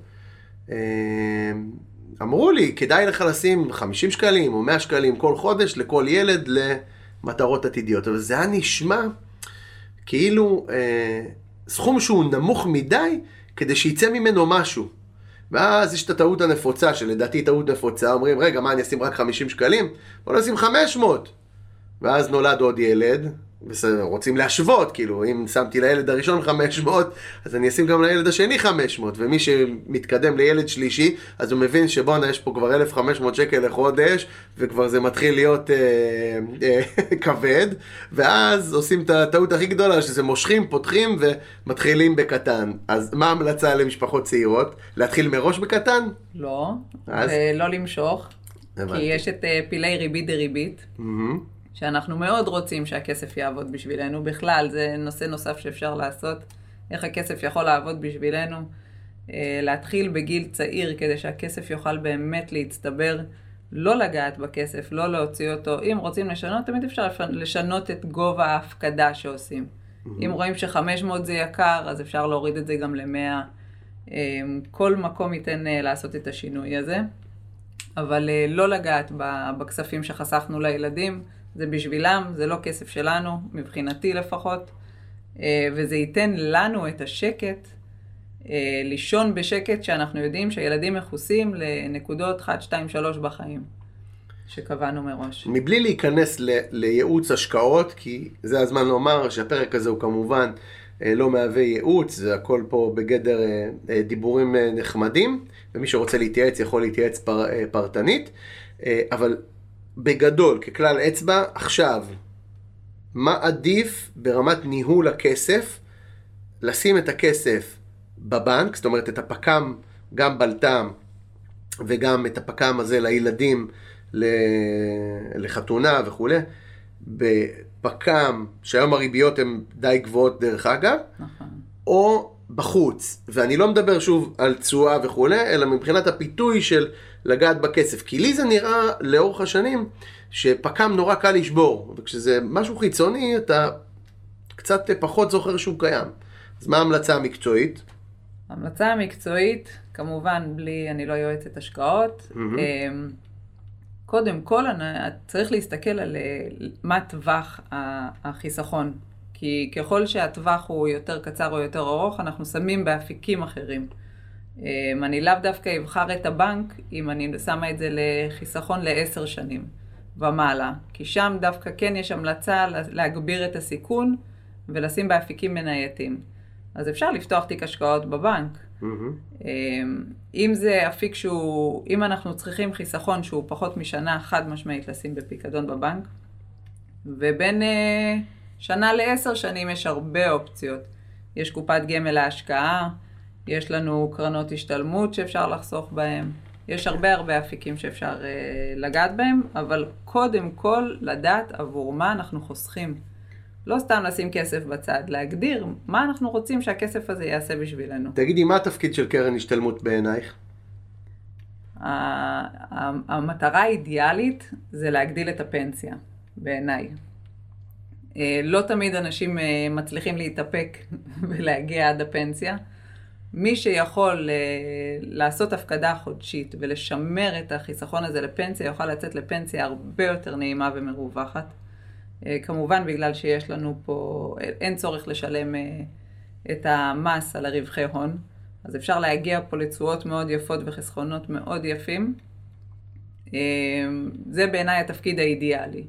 אה, אמרו לי, כדאי לך לשים 50 שקלים או 100 שקלים כל חודש לכל ילד למטרות עתידיות. אבל זה היה נשמע... כאילו אה, סכום שהוא נמוך מדי כדי שיצא ממנו משהו. ואז יש את הטעות הנפוצה, שלדעתי טעות נפוצה, אומרים, רגע, מה, אני אשים רק 50 שקלים? בוא נשים 500. ואז נולד עוד ילד, בסדר, רוצים להשוות, כאילו, אם שמתי לילד הראשון 500, אז אני אשים גם לילד השני 500, ומי שמתקדם לילד שלישי, אז הוא מבין שבואנה, יש פה כבר 1,500 שקל לחודש, וכבר זה מתחיל להיות אה, אה, כבד, ואז עושים את הטעות הכי גדולה, שזה מושכים, פותחים ומתחילים בקטן. אז מה ההמלצה למשפחות צעירות? להתחיל מראש בקטן? לא, אז? אה, לא למשוך, הבנתי. כי יש את אה, פילי ריבית דריבית. Mm-hmm. שאנחנו מאוד רוצים שהכסף יעבוד בשבילנו. בכלל, זה נושא נוסף שאפשר לעשות. איך הכסף יכול לעבוד בשבילנו. אה, להתחיל בגיל צעיר כדי שהכסף יוכל באמת להצטבר. לא לגעת בכסף, לא להוציא אותו. אם רוצים לשנות, תמיד אפשר לשנות את גובה ההפקדה שעושים. Mm-hmm. אם רואים ש-500 זה יקר, אז אפשר להוריד את זה גם ל-100. אה, כל מקום ייתן אה, לעשות את השינוי הזה. אבל לא לגעת בכספים שחסכנו לילדים. זה בשבילם, זה לא כסף שלנו, מבחינתי לפחות, אה, וזה ייתן לנו את השקט אה, לישון בשקט שאנחנו יודעים שהילדים מכוסים לנקודות 1, 2, 3 בחיים. שקבענו מראש. מבלי להיכנס ל, לייעוץ השקעות, כי זה הזמן לומר שהפרק הזה הוא כמובן אה, לא מהווה ייעוץ, זה הכל פה בגדר דיבורים נחמדים, ומי שרוצה להתייעץ יכול להתייעץ פר, פרטנית, אבל בגדול, ככלל אצבע, עכשיו, מה עדיף ברמת ניהול הכסף, לשים את הכסף בבנק, זאת אומרת את הפק"ם, גם בלת"ם וגם את הפק"ם הזה לילדים לחתונה וכולי, בפק"ם, שהיום הריביות הן די גבוהות דרך אגב, נכון. או בחוץ, ואני לא מדבר שוב על תשואה וכולי, אלא מבחינת הפיתוי של לגעת בכסף. כי לי זה נראה לאורך השנים שפק"ם נורא קל לשבור, וכשזה משהו חיצוני אתה קצת פחות זוכר שהוא קיים. אז מה ההמלצה המקצועית? ההמלצה המקצועית, כמובן בלי, אני לא יועצת השקעות. Mm-hmm. קודם כל, צריך להסתכל על אה, מה טווח החיסכון. כי ככל שהטווח הוא יותר קצר או יותר ארוך, אנחנו שמים באפיקים אחרים. אמ, אני לאו דווקא אבחר את הבנק אם אני שמה את זה לחיסכון לעשר שנים ומעלה, כי שם דווקא כן יש המלצה להגביר את הסיכון ולשים באפיקים מנייתים. אז אפשר לפתוח תיק השקעות בבנק. Mm-hmm. אם זה אפיק שהוא, אם אנחנו צריכים חיסכון שהוא פחות משנה חד משמעית לשים בפיקדון בבנק, ובין אה, שנה לעשר שנים יש הרבה אופציות. יש קופת גמל להשקעה, יש לנו קרנות השתלמות שאפשר לחסוך בהן, יש הרבה הרבה אפיקים שאפשר אה, לגעת בהם, אבל קודם כל לדעת עבור מה אנחנו חוסכים. לא סתם לשים כסף בצד, להגדיר מה אנחנו רוצים שהכסף הזה יעשה בשבילנו. תגידי, מה התפקיד של קרן השתלמות בעינייך? המטרה האידיאלית זה להגדיל את הפנסיה, בעיניי. אה, לא תמיד אנשים אה, מצליחים להתאפק ולהגיע עד הפנסיה. מי שיכול אה, לעשות הפקדה חודשית ולשמר את החיסכון הזה לפנסיה, יוכל לצאת לפנסיה הרבה יותר נעימה ומרווחת. כמובן בגלל שיש לנו פה, אין צורך לשלם את המס על הרווחי הון, אז אפשר להגיע פה לתשואות מאוד יפות וחסכונות מאוד יפים. זה בעיניי התפקיד האידיאלי.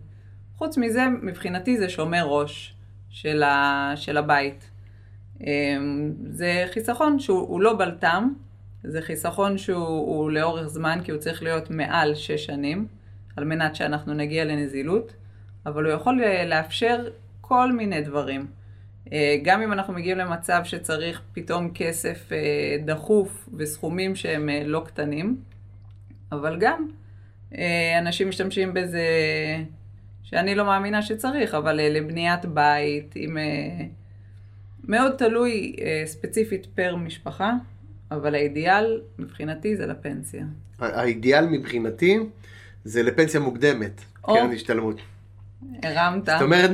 חוץ מזה, מבחינתי זה שומר ראש של, ה, של הבית. זה חיסכון שהוא לא בלטם, זה חיסכון שהוא לאורך זמן, כי הוא צריך להיות מעל שש שנים, על מנת שאנחנו נגיע לנזילות, אבל הוא יכול לאפשר כל מיני דברים. אה, גם אם אנחנו מגיעים למצב שצריך פתאום כסף אה, דחוף וסכומים שהם אה, לא קטנים, אבל גם אנשים משתמשים בזה, שאני לא מאמינה שצריך, אבל לבניית בית, עם... מאוד תלוי ספציפית פר משפחה, אבל האידיאל מבחינתי זה לפנסיה. האידיאל מבחינתי זה לפנסיה מוקדמת, או. קרן השתלמות. הרמת. זאת אומרת,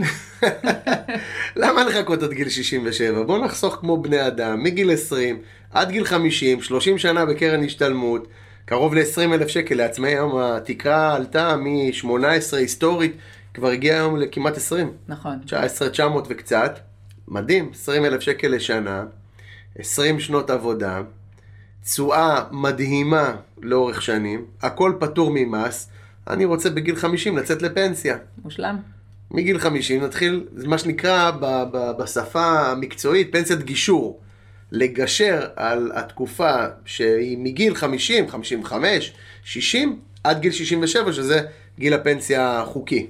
למה לחכות עד גיל 67? בוא נחסוך כמו בני אדם, מגיל 20 עד גיל 50, 30 שנה בקרן השתלמות, קרוב ל-20 אלף שקל לעצמאי היום, התקרה עלתה מ-18 היסטורית, כבר הגיעה היום לכמעט 20. נכון. 19, 900 וקצת, מדהים, 20 אלף שקל לשנה, 20 שנות עבודה, תשואה מדהימה לאורך שנים, הכל פטור ממס. אני רוצה בגיל 50 לצאת לפנסיה. מושלם. מגיל 50 נתחיל, זה מה שנקרא ב- ב- בשפה המקצועית פנסיית גישור. לגשר על התקופה שהיא מגיל 50, 55, 60, עד גיל 67, שזה גיל הפנסיה החוקי.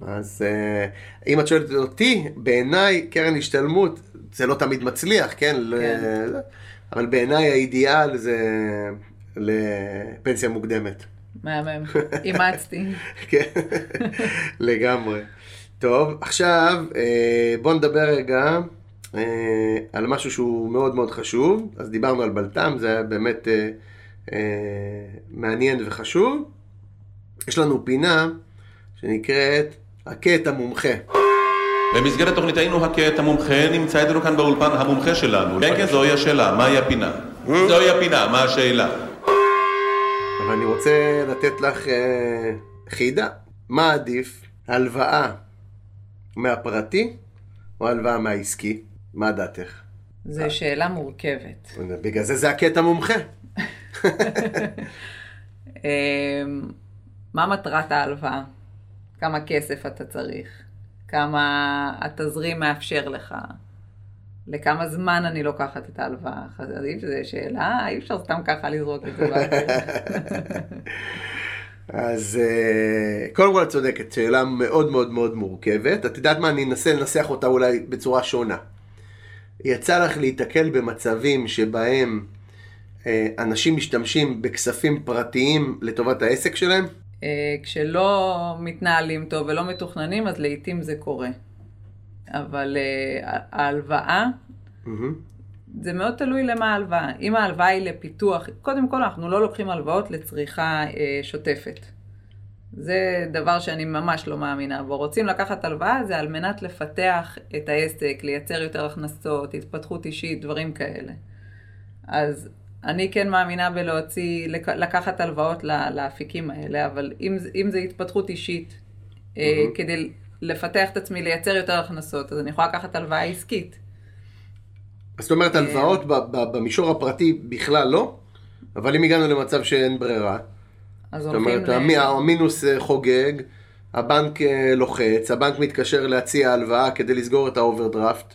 אז אה, אם את שואלת אותי, בעיניי קרן השתלמות זה לא תמיד מצליח, כן? כן. אבל בעיניי האידיאל זה לפנסיה מוקדמת. מהמם, אימצתי. כן, לגמרי. טוב, עכשיו אה, בואו נדבר רגע אה, על משהו שהוא מאוד מאוד חשוב. אז דיברנו על בלטם, זה היה באמת מעניין וחשוב. יש לנו פינה שנקראת הכה את המומחה. במסגרת תוכניתנו הכה את המומחה נמצא איתנו כאן באולפן המומחה שלנו. כן, כן, זוהי השאלה, מהי הפינה? זוהי הפינה, מה השאלה? אבל אני רוצה לתת לך אה, חידה. מה עדיף, הלוואה מהפרטי או הלוואה מהעסקי? מה דעתך? זו שאלה מורכבת. בגלל זה זה הקטע מומחה. אמ, מה מטרת ההלוואה? כמה כסף אתה צריך? כמה התזרים מאפשר לך? לכמה זמן אני לוקחת את ההלוואה? זו שאלה, אי אפשר סתם ככה לזרוק את זה אז אה, קודם כל את צודקת, שאלה מאוד מאוד מאוד מורכבת. את יודעת מה, אני אנסה לנסח אותה אולי בצורה שונה. יצא לך להיתקל במצבים שבהם אה, אנשים משתמשים בכספים פרטיים לטובת העסק שלהם? אה, כשלא מתנהלים טוב ולא מתוכננים, אז לעיתים זה קורה. אבל uh, ההלוואה, mm-hmm. זה מאוד תלוי למה ההלוואה. אם ההלוואה היא לפיתוח, קודם כל אנחנו לא לוקחים הלוואות לצריכה uh, שוטפת. זה דבר שאני ממש לא מאמינה בו. רוצים לקחת הלוואה זה על מנת לפתח את העסק, לייצר יותר הכנסות, התפתחות אישית, דברים כאלה. אז אני כן מאמינה בלהוציא, לקחת הלוואות לאפיקים האלה, אבל אם, אם זה התפתחות אישית, mm-hmm. כדי לפתח את עצמי, לייצר יותר הכנסות, אז אני יכולה לקחת הלוואה עסקית. זאת אומרת, אה, הלוואות במישור הפרטי בכלל לא, אבל אם הגענו למצב שאין ברירה, זאת אומרת, ל... המינוס אה, חוגג, הבנק לוחץ, הבנק מתקשר להציע הלוואה כדי לסגור את האוברדרפט,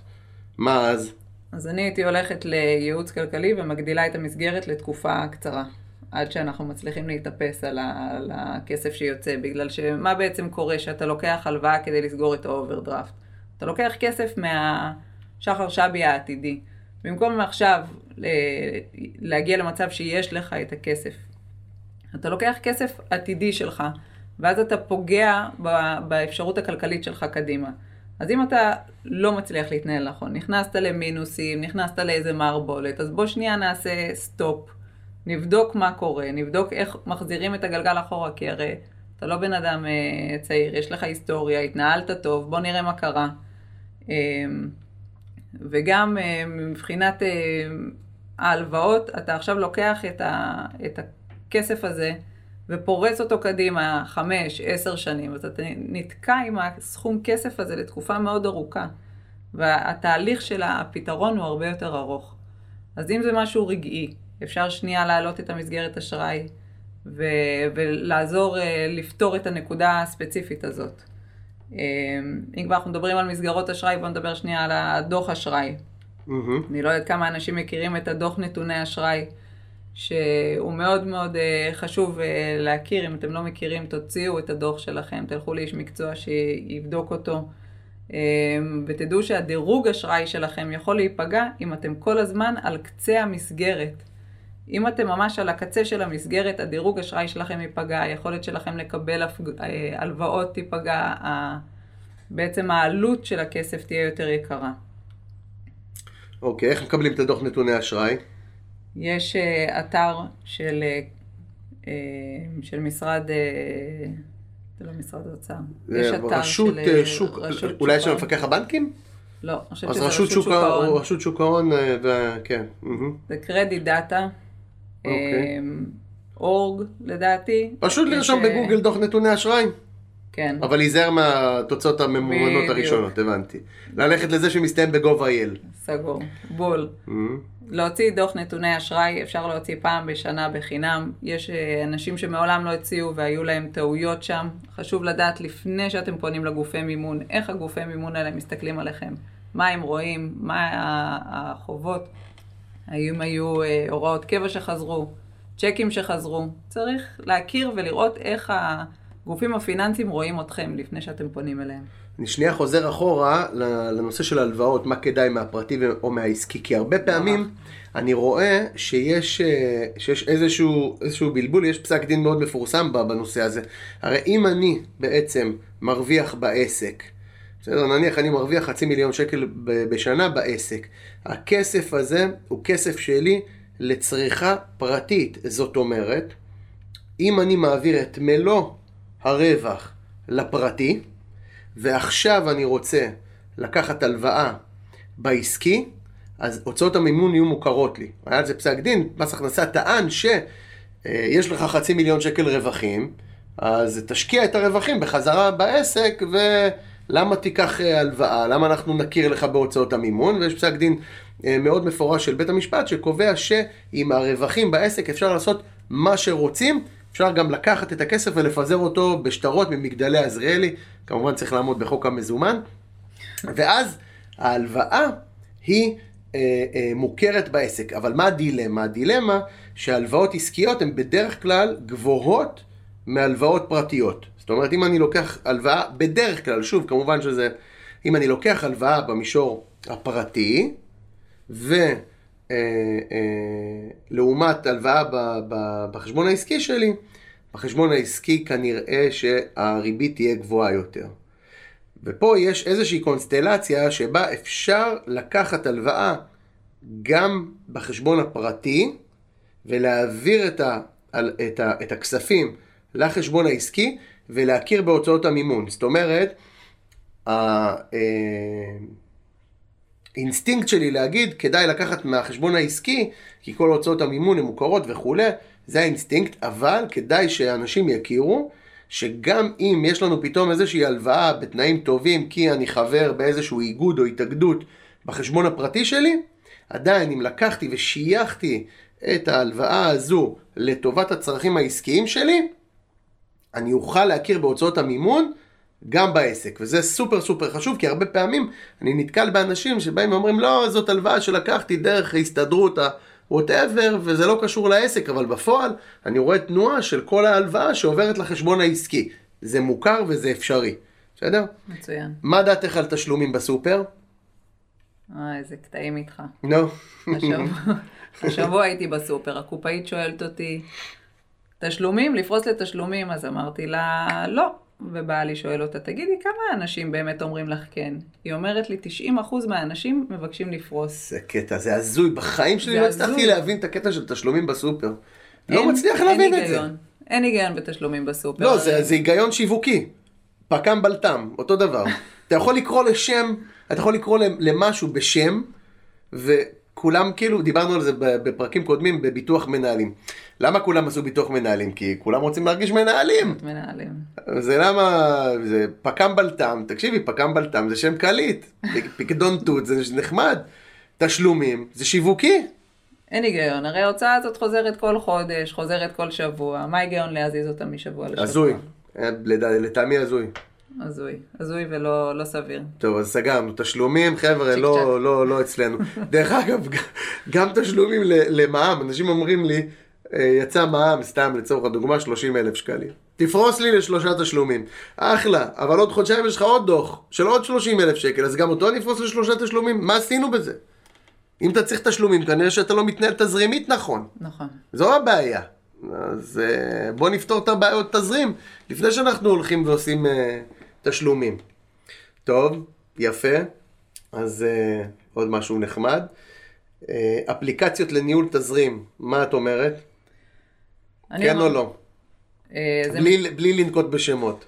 מה אז? אז אני הייתי הולכת לייעוץ כלכלי ומגדילה את המסגרת לתקופה קצרה. עד שאנחנו מצליחים להתאפס על, ה, על הכסף שיוצא, בגלל שמה בעצם קורה שאתה לוקח הלוואה כדי לסגור את האוברדרפט? אתה לוקח כסף מהשכר שלי העתידי. במקום עכשיו להגיע למצב שיש לך את הכסף, אתה לוקח כסף עתידי שלך, ואז אתה פוגע באפשרות הכלכלית שלך קדימה. אז אם אתה לא מצליח להתנהל נכון, נכנסת למינוסים, נכנסת לאיזה מערבולת, אז בוא שנייה נעשה סטופ. נבדוק מה קורה, נבדוק איך מחזירים את הגלגל אחורה, כי הרי אתה לא בן אדם אה, צעיר, יש לך היסטוריה, התנהלת טוב, בוא נראה מה קרה. אה, וגם אה, מבחינת אה, ההלוואות, אתה עכשיו לוקח את, ה, את הכסף הזה ופורס אותו קדימה חמש, עשר שנים, אז אתה נתקע עם הסכום כסף הזה לתקופה מאוד ארוכה. והתהליך של הפתרון הוא הרבה יותר ארוך. אז אם זה משהו רגעי, אפשר שנייה להעלות את המסגרת אשראי ו- ולעזור uh, לפתור את הנקודה הספציפית הזאת. Um, אם כבר אנחנו מדברים על מסגרות אשראי, בואו נדבר שנייה על הדוח אשראי. מהמם. אני לא יודעת כמה אנשים מכירים את הדוח נתוני אשראי, שהוא מאוד מאוד אה, חשוב אה, להכיר. אם אתם לא מכירים, תוציאו את הדוח שלכם, תלכו לאיש מקצוע שיבדוק אותו. אה, ותדעו שהדירוג אשראי שלכם יכול להיפגע אם אתם כל הזמן על קצה המסגרת. אם אתם ממש על הקצה של המסגרת, הדירוג אשראי שלכם ייפגע, היכולת שלכם לקבל הלוואות תיפגע, בעצם העלות של הכסף תהיה יותר יקרה. אוקיי, איך מקבלים את הדוח נתוני אשראי? יש אה, אתר של, אה, אה, של משרד, זה לא משרד האוצר, יש אתר רשות של שוק, רשות אולי יש ההון. מפקח הבנקים? לא, אני חושבת אז שזה רשות שוק ההון. רשות שוק ההון, כן. זה credit data. org לדעתי. פשוט לרשום בגוגל דוח נתוני אשראי, כן. אבל להיזהר מהתוצאות הממומנות. הראשונות, הבנתי. ללכת לזה שמסתיים אייל. סגור, בול. להוציא דוח נתוני אשראי, אפשר להוציא פעם בשנה בחינם. יש אה, אנשים שמעולם לא הציעו והיו להם טעויות שם. חשוב לדעת לפני שאתם פונים לגופי מימון, איך הגופי מימון האלה מסתכלים עליכם, מה הם רואים, מה ה- החובות, האם היו אה, הוראות קבע שחזרו, צ'קים שחזרו. צריך להכיר ולראות איך הגופים הפיננסיים רואים אתכם לפני שאתם פונים אליהם. אני שנייה חוזר אחורה לנושא של הלוואות, מה כדאי מהפרטי או מהעסקי, כי הרבה פעמים אני רואה שיש, אה, שיש איזשהו, איזשהו בלבול, יש פסק דין מאוד מפורסם בנושא הזה. הרי אם אני בעצם מרוויח בעסק, בסדר, נניח אני מרוויח חצי מיליון שקל בשנה בעסק, הכסף הזה הוא כסף שלי לצריכה פרטית, זאת אומרת, אם אני מעביר את מלוא הרווח לפרטי, ועכשיו אני רוצה לקחת הלוואה בעסקי, אז הוצאות המימון יהיו מוכרות לי. היה על זה פסק דין, מס הכנסה טען שיש לך חצי מיליון שקל רווחים, אז תשקיע את הרווחים בחזרה בעסק, ולמה תיקח אה, הלוואה? למה אנחנו נכיר לך בהוצאות המימון? ויש פסק דין אה, מאוד מפורש של בית המשפט שקובע שעם הרווחים בעסק אפשר לעשות מה שרוצים, אפשר גם לקחת את הכסף ולפזר אותו בשטרות ממגדלי עזריאלי, כמובן צריך לעמוד בחוק המזומן, ואז ההלוואה היא אה, אה, מוכרת בעסק. אבל מה הדילמה? הדילמה שהלוואות עסקיות הן בדרך כלל גבוהות מהלוואות פרטיות. זאת אומרת, אם אני לוקח הלוואה, בדרך כלל, שוב, כמובן שזה, אם אני לוקח הלוואה במישור הפרטי, ולעומת הלוואה ב- ב- בחשבון העסקי שלי, בחשבון העסקי כנראה שהריבית תהיה גבוהה יותר. ופה יש איזושהי קונסטלציה שבה אפשר לקחת הלוואה גם בחשבון הפרטי ולהעביר את, ה, את, ה, את הכספים לחשבון העסקי ולהכיר בהוצאות המימון. זאת אומרת, אה, האינסטינקט שלי להגיד כדאי לקחת מהחשבון העסקי כי כל הוצאות המימון הן מוכרות וכולי, זה האינסטינקט, אבל כדאי שאנשים יכירו שגם אם יש לנו פתאום איזושהי הלוואה בתנאים טובים כי אני חבר באיזשהו איגוד או התאגדות בחשבון הפרטי שלי, עדיין אם לקחתי ושייכתי את ההלוואה הזו לטובת הצרכים העסקיים שלי, אני אוכל להכיר בהוצאות המימון גם בעסק, וזה סופר סופר חשוב, כי הרבה פעמים אני נתקל באנשים שבאים ואומרים, לא, זאת הלוואה שלקחתי דרך ההסתדרות, ה-whatever, וזה לא קשור לעסק, אבל בפועל אני רואה תנועה של כל ההלוואה שעוברת לחשבון העסקי. זה מוכר וזה אפשרי, בסדר? מצוין. מה דעתך על תשלומים בסופר? אה, איזה קטעים איתך. נו. השבוע, השבוע הייתי בסופר, הקופאית שואלת אותי, תשלומים? לפרוס לתשלומים? אז אמרתי לה, לא. ובעלי שואל אותה, תגידי, כמה אנשים באמת אומרים לך כן? היא אומרת לי, 90% מהאנשים מבקשים לפרוס. זה קטע, זה הזוי. בחיים שלי לא הצלחתי. להבין את הקטע של תשלומים בסופר. לא אין- מצליח אין להבין את זה. אין היגיון בתשלומים בסופר. לא, זה, זה היגיון שיווקי. פק"ם בלת"ם, אותו דבר. אתה יכול לקרוא לשם, אתה יכול לקרוא למשהו בשם, וכולם כאילו, דיברנו על זה בפרקים קודמים בביטוח מנהלים. למה כולם עשו ביטוח מנהלים? כי כולם רוצים להרגיש מנהלים. מנהלים. זה למה, זה פק"ם בלת"ם, תקשיבי, פק"ם בלת"ם זה שם קליט. פיקדון תות זה נחמד. תשלומים זה שיווקי. אין היגיון, הרי ההוצאה הזאת חוזרת כל חודש, חוזרת כל שבוע, מה ההיגיון להזיז אותה משבוע לשבוע? הזוי. אה, לטעמי הזוי. הזוי. הזוי ולא לא סביר. טוב, אז סגרנו. תשלומים, חבר'ה, לא, צ'אק. לא, לא אצלנו. דרך אגב, גם תשלומים למע"מ, אנשים אומרים לי, אה, יצא מע"מ, סתם לצורך הדוגמה, 30 אלף שקלים. תפרוס לי לשלושה תשלומים. אחלה, אבל עוד חודשיים יש לך עוד דוח של עוד 30 אלף שקל, אז גם אותו אני אפרוס לשלושה תשלומים? מה עשינו בזה? אם אתה צריך תשלומים, כנראה שאתה לא מתנהל תזרימית נכון. נכון. זו הבעיה. אז אה, בוא נפתור את הבעיות תזרים לפני שאנחנו הולכים ועושים אה, תשלומים. טוב, יפה. אז אה, עוד משהו נחמד. אה, אפליקציות לניהול תזרים, מה את אומרת? כן אומר- או לא? אה, זה בלי, בלי לנקוט בשמות.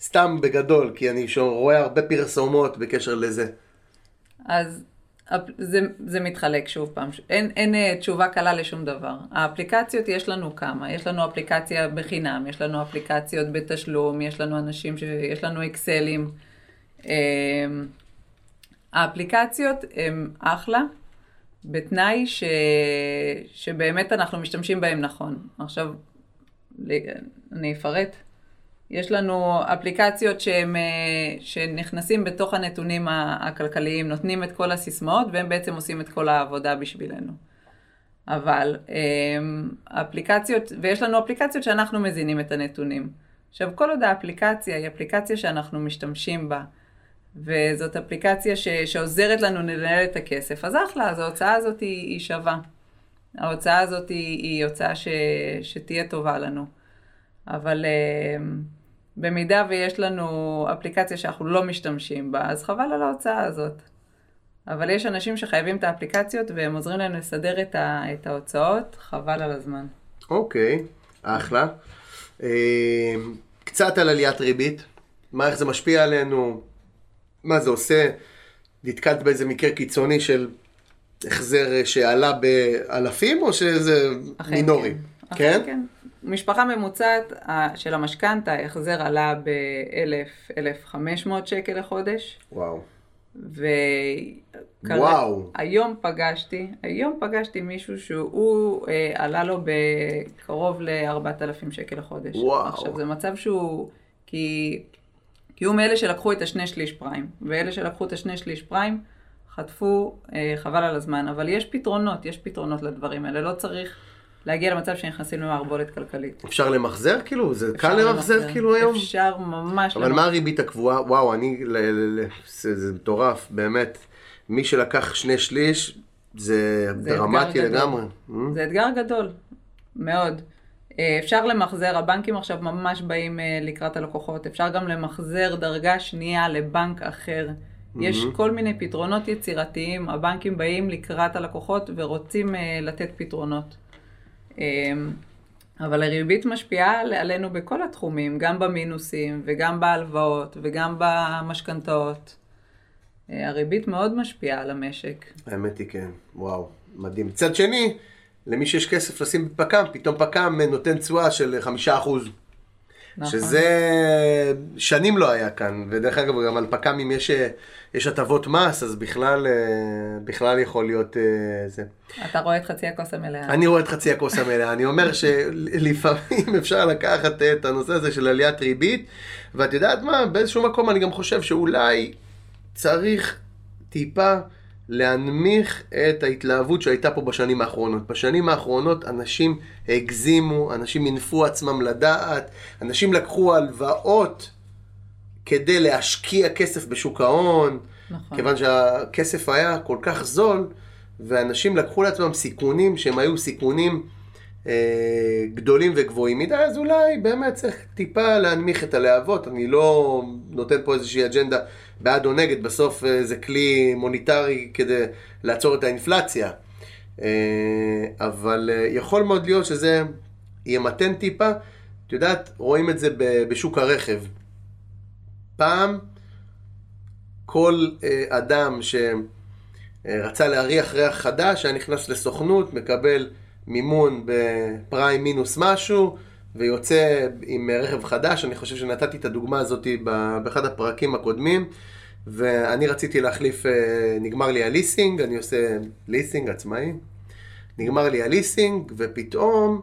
סתם בגדול, כי אני רואה הרבה פרסומות בקשר לזה. אז זה, זה מתחלק שוב פעם, אין, אין אה, תשובה קלה לשום דבר. האפליקציות יש לנו כמה, יש לנו אפליקציה בחינם, יש לנו אפליקציות בתשלום, יש לנו אנשים, ש... יש לנו אקסלים. אה, האפליקציות הן אחלה, בתנאי ש... שבאמת אנחנו משתמשים בהן נכון. עכשיו, אני אפרט. יש לנו אפליקציות שהם, אה, שנכנסים בתוך הנתונים הכלכליים, נותנים את כל הסיסמאות והם בעצם עושים את כל העבודה בשבילנו. אבל אמ, אפליקציות, ויש לנו אפליקציות שאנחנו מזינים את הנתונים. עכשיו, כל עוד האפליקציה היא אפליקציה שאנחנו משתמשים בה, וזאת אפליקציה ש, שעוזרת לנו לנהל את הכסף, אז אחלה, אז ההוצאה הזאת היא, היא שווה. ההוצאה הזאת היא, היא הוצאה ש, שתהיה טובה לנו. אבל אמ, במידה ויש לנו אפליקציה שאנחנו לא משתמשים בה, אז חבל על ההוצאה הזאת. אבל יש אנשים שחייבים את האפליקציות והם עוזרים להם לסדר את, ה, את ההוצאות, חבל על הזמן. אוקיי, אחלה. אה, קצת על עליית ריבית, מה, איך זה משפיע עלינו, מה זה עושה, נתקלת באיזה מקרה קיצוני של החזר אה, שעלה באלפים, או שזה מינורי? כן. כן? כן. משפחה ממוצעת של המשכנתה, ההחזר עלה ב-1,000-1,500 שקל לחודש. וואו. והיום וואו. פגשתי, היום פגשתי מישהו שהוא אה, עלה לו בקרוב ל-4,000 שקל לחודש. וואו. עכשיו זה מצב שהוא, כי, כי הוא מאלה שלקחו את השני שליש פריים, ואלה שלקחו את השני שליש פריים חטפו אה, חבל על הזמן, אבל יש פתרונות, יש פתרונות לדברים האלה, לא צריך להגיע למצב שנכנסים למערבולת כלכלית. אפשר למחזר כאילו? זה קל למחזר כאילו היום? אפשר ממש אבל מה הריבית הקבועה? וואו, אני, ל- ל- ל- זה מטורף, באמת. מי שלקח שני שליש, זה זה דרמטי. לגמרי. זה אתגר גדול, מאוד. אה, אפשר למחזר, הבנקים עכשיו ממש באים אה, לקראת הלקוחות, אפשר גם למחזר דרגה שנייה לבנק אחר. יש כל מיני פתרונות יצירתיים, הבנקים באים לקראת הלקוחות ורוצים אה, לתת פתרונות. אה, אבל הריבית משפיעה על- עלינו בכל התחומים, גם במינוסים וגם בהלוואות וגם במשכנתאות. אה, הריבית מאוד משפיעה על המשק. האמת היא כן, וואו, מדהים. מצד שני, למי שיש כסף לשים בפק"ם, פתאום פק"ם נותן תשואה של חמישה אחוז. נכון. שזה שנים לא היה כאן, ודרך אגב גם על פק"מים יש, יש הטבות מס, אז בכלל, אה, בכלל יכול להיות אה, זה. אתה רואה את חצי הכוס המלאה. אני רואה את חצי הכוס המלאה, אני אומר שלפעמים אפשר לקחת את הנושא הזה של עליית ריבית, ואת יודעת מה, באיזשהו מקום אני גם חושב שאולי צריך טיפה להנמיך את ההתלהבות שהייתה פה בשנים האחרונות. בשנים האחרונות אנשים הגזימו, אנשים מינפו עצמם לדעת, אנשים לקחו הלוואות כדי להשקיע כסף בשוק ההון, נכון. כיוון שהכסף היה כל כך זול, ואנשים לקחו לעצמם סיכונים שהם היו סיכונים גדולים וגבוהים מדי, אז אולי באמת צריך טיפה להנמיך את הלהבות. אני לא נותן פה איזושהי אג'נדה בעד או נגד, בסוף אה, זה כלי מוניטרי כדי לעצור את האינפלציה. אה, אבל אה, יכול מאוד להיות שזה ימתן טיפה. את יודעת, רואים את זה בשוק הרכב. פעם כל אה, אדם שרצה להריח ריח חדש, היה נכנס לסוכנות, מקבל מימון בפריים מינוס משהו, ויוצא עם רכב חדש. אני חושב שנתתי את הדוגמה הזאת באחד הפרקים הקודמים, ואני רציתי להחליף, אה, נגמר לי הליסינג, אני עושה ליסינג עצמאי, נגמר לי הליסינג, ופתאום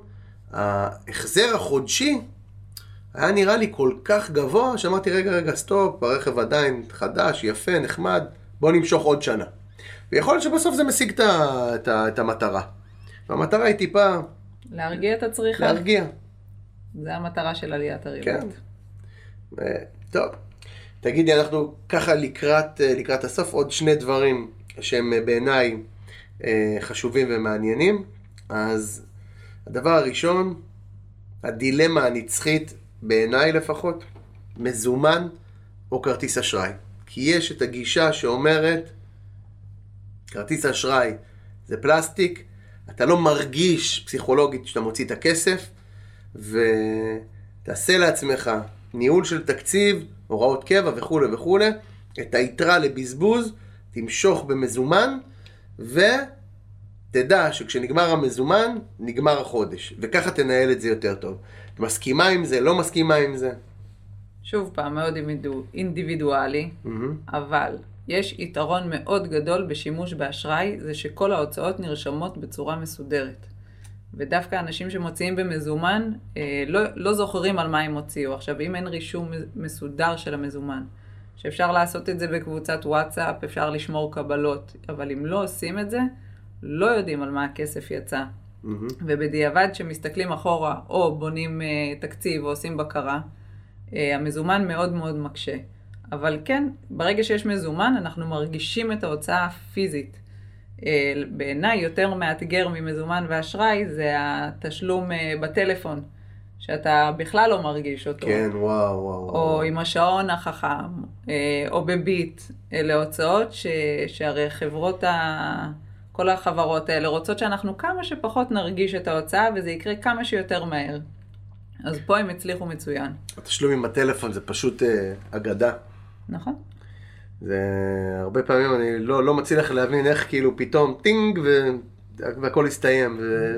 ההחזר החודשי היה נראה לי כל כך גבוה, שאמרתי, רגע, רגע, סטופ, הרכב עדיין חדש, יפה, נחמד, בוא נמשוך עוד שנה. ויכול להיות שבסוף זה משיג את המטרה. והמטרה היא טיפה להרגיע את הצריכה. להרגיע. זה המטרה של עליית הריבית. כן. אה, טוב, תגידי, אנחנו ככה לקראת, אה, לקראת הסוף עוד שני דברים שהם אה, בעיניי חשובים ומעניינים. אז הדבר הראשון, הדילמה הנצחית, בעיניי לפחות, מזומן או כרטיס אשראי. כי יש את הגישה שאומרת, כרטיס אשראי זה פלסטיק, אתה לא מרגיש פסיכולוגית שאתה מוציא את הכסף, ותעשה לעצמך ניהול של תקציב, הוראות קבע וכולי וכולי, את היתרה לבזבוז, תמשוך במזומן, ותדע שכשנגמר המזומן, נגמר החודש. וככה תנהל את זה יותר טוב. את מסכימה עם זה, לא מסכימה עם זה? שוב פעם, מאוד אינדיבידו- אינדיבידואלי, מהמם. אבל יש יתרון מאוד גדול בשימוש באשראי, זה שכל ההוצאות נרשמות בצורה מסודרת. ודווקא אנשים שמוציאים במזומן, אה, לא, לא זוכרים על מה הם הוציאו. עכשיו, אם אין רישום מסודר של המזומן, שאפשר לעשות את זה בקבוצת וואטסאפ, אפשר לשמור קבלות, אבל אם לא עושים את זה, לא יודעים על מה הכסף יצא. מהמם. ובדיעבד, כשמסתכלים אחורה, או בונים אה, תקציב או עושים בקרה, אה, המזומן מאוד מאוד מקשה. אבל כן, ברגע שיש מזומן, אנחנו מרגישים את ההוצאה הפיזית. אה, בעיניי, יותר מאתגר ממזומן ואשראי, זה התשלום אה, בטלפון, שאתה בכלל לא מרגיש אותו. כן, וואו, וואו. או וואו. עם השעון החכם, אה, או בביט, אלה הוצאות ש... שהרי חברות ה... כל החברות האלה רוצות שאנחנו כמה שפחות נרגיש את ההוצאה וזה יקרה כמה שיותר מהר. אז פה הם הצליחו מצוין, התשלום עם הטלפון זה פשוט אה, אגדה. נכון? זה הרבה פעמים אני לא, לא מצליח להבין איך כאילו פתאום טינג ו... והכל הסתיים ו...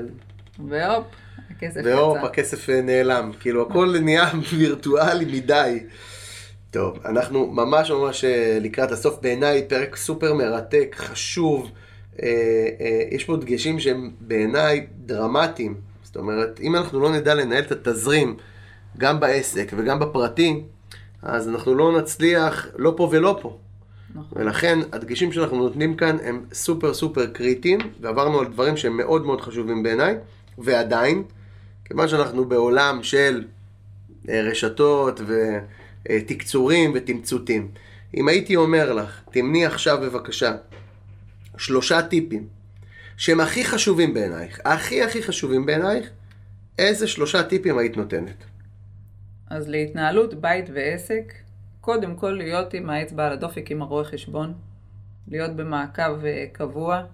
והופ, הכסף והופ, יצא. הכסף אה, נעלם. כאילו הכל נהיה וירטואלי מדי. טוב, אנחנו ממש ממש אה, לקראת הסוף. בעיניי פרק סופר מרתק, חשוב. אה, אה, יש פה דגשים שהם בעיניי דרמטיים. זאת אומרת, אם אנחנו לא נדע לנהל את התזרים גם בעסק וגם בפרטי, אז אנחנו לא נצליח לא פה ולא פה. נכון. ולכן הדגשים שאנחנו נותנים כאן הם סופר סופר קריטיים, ועברנו על דברים שהם מאוד מאוד חשובים בעיניי, ועדיין, כיוון שאנחנו בעולם של אה, רשתות ותקצורים ותמצותים, אם הייתי אומר לך, תמני עכשיו בבקשה שלושה טיפים שהם הכי חשובים בעינייך, הכי הכי חשובים בעינייך, איזה שלושה טיפים היית נותנת? אז להתנהלות בית ועסק, קודם כל להיות עם האצבע על הדופק עם הרואה חשבון, להיות במעקב אה, קבוע,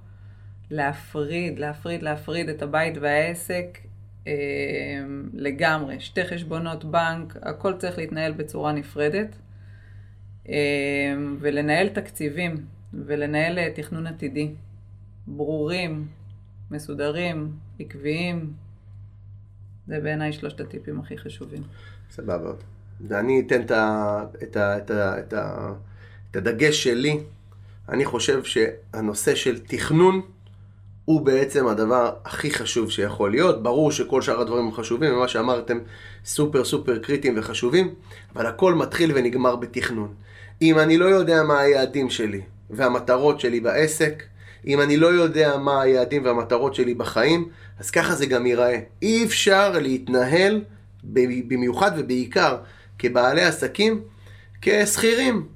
להפריד, להפריד, להפריד את הבית והעסק אה, לגמרי. שתי חשבונות בנק, הכל צריך להתנהל בצורה נפרדת. אה, ולנהל תקציבים ולנהל אה, תכנון עתידי. ברורים, מסודרים, עקביים. זה בעיניי שלושת הטיפים הכי חשובים. סבבה. ואני אתן את, את הדגש שלי. אני חושב שהנושא של תכנון הוא בעצם הדבר הכי חשוב שיכול להיות. ברור שכל שאר הדברים הם חשובים, ומה שאמרתם סופר סופר קריטיים וחשובים, אבל הכל מתחיל ונגמר בתכנון. אם אני לא יודע מה היעדים שלי והמטרות שלי בעסק, אם אני לא יודע מה היעדים והמטרות שלי בחיים, אז ככה זה גם ייראה. אי אפשר להתנהל, במיוחד ובעיקר כבעלי עסקים, כשכירים.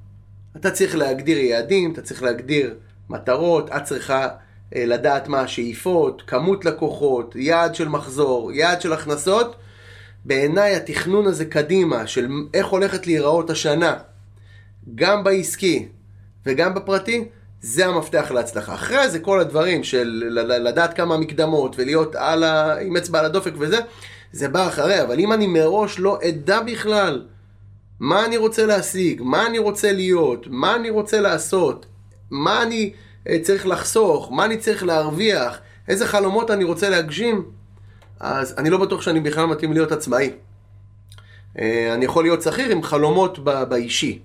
אתה צריך להגדיר יעדים, אתה צריך להגדיר מטרות, את צריכה אה, לדעת מה השאיפות, כמות לקוחות, יעד של מחזור, יעד של הכנסות. בעיניי התכנון הזה קדימה, של איך הולכת להיראות השנה, גם בעסקי וגם בפרטי, זה המפתח להצלחה. אחרי זה כל הדברים של לדעת כמה מקדמות ולהיות על ה... עם אצבע על הדופק וזה, זה בא אחרי, אבל אם אני מראש לא אדע בכלל מה אני רוצה להשיג, מה אני רוצה להיות, מה אני רוצה לעשות, מה אני אה, צריך לחסוך, מה אני צריך להרוויח, איזה חלומות אני רוצה להגשים, אז אני לא בטוח שאני בכלל מתאים להיות עצמאי. אה, אני יכול להיות שכיר עם חלומות באישי,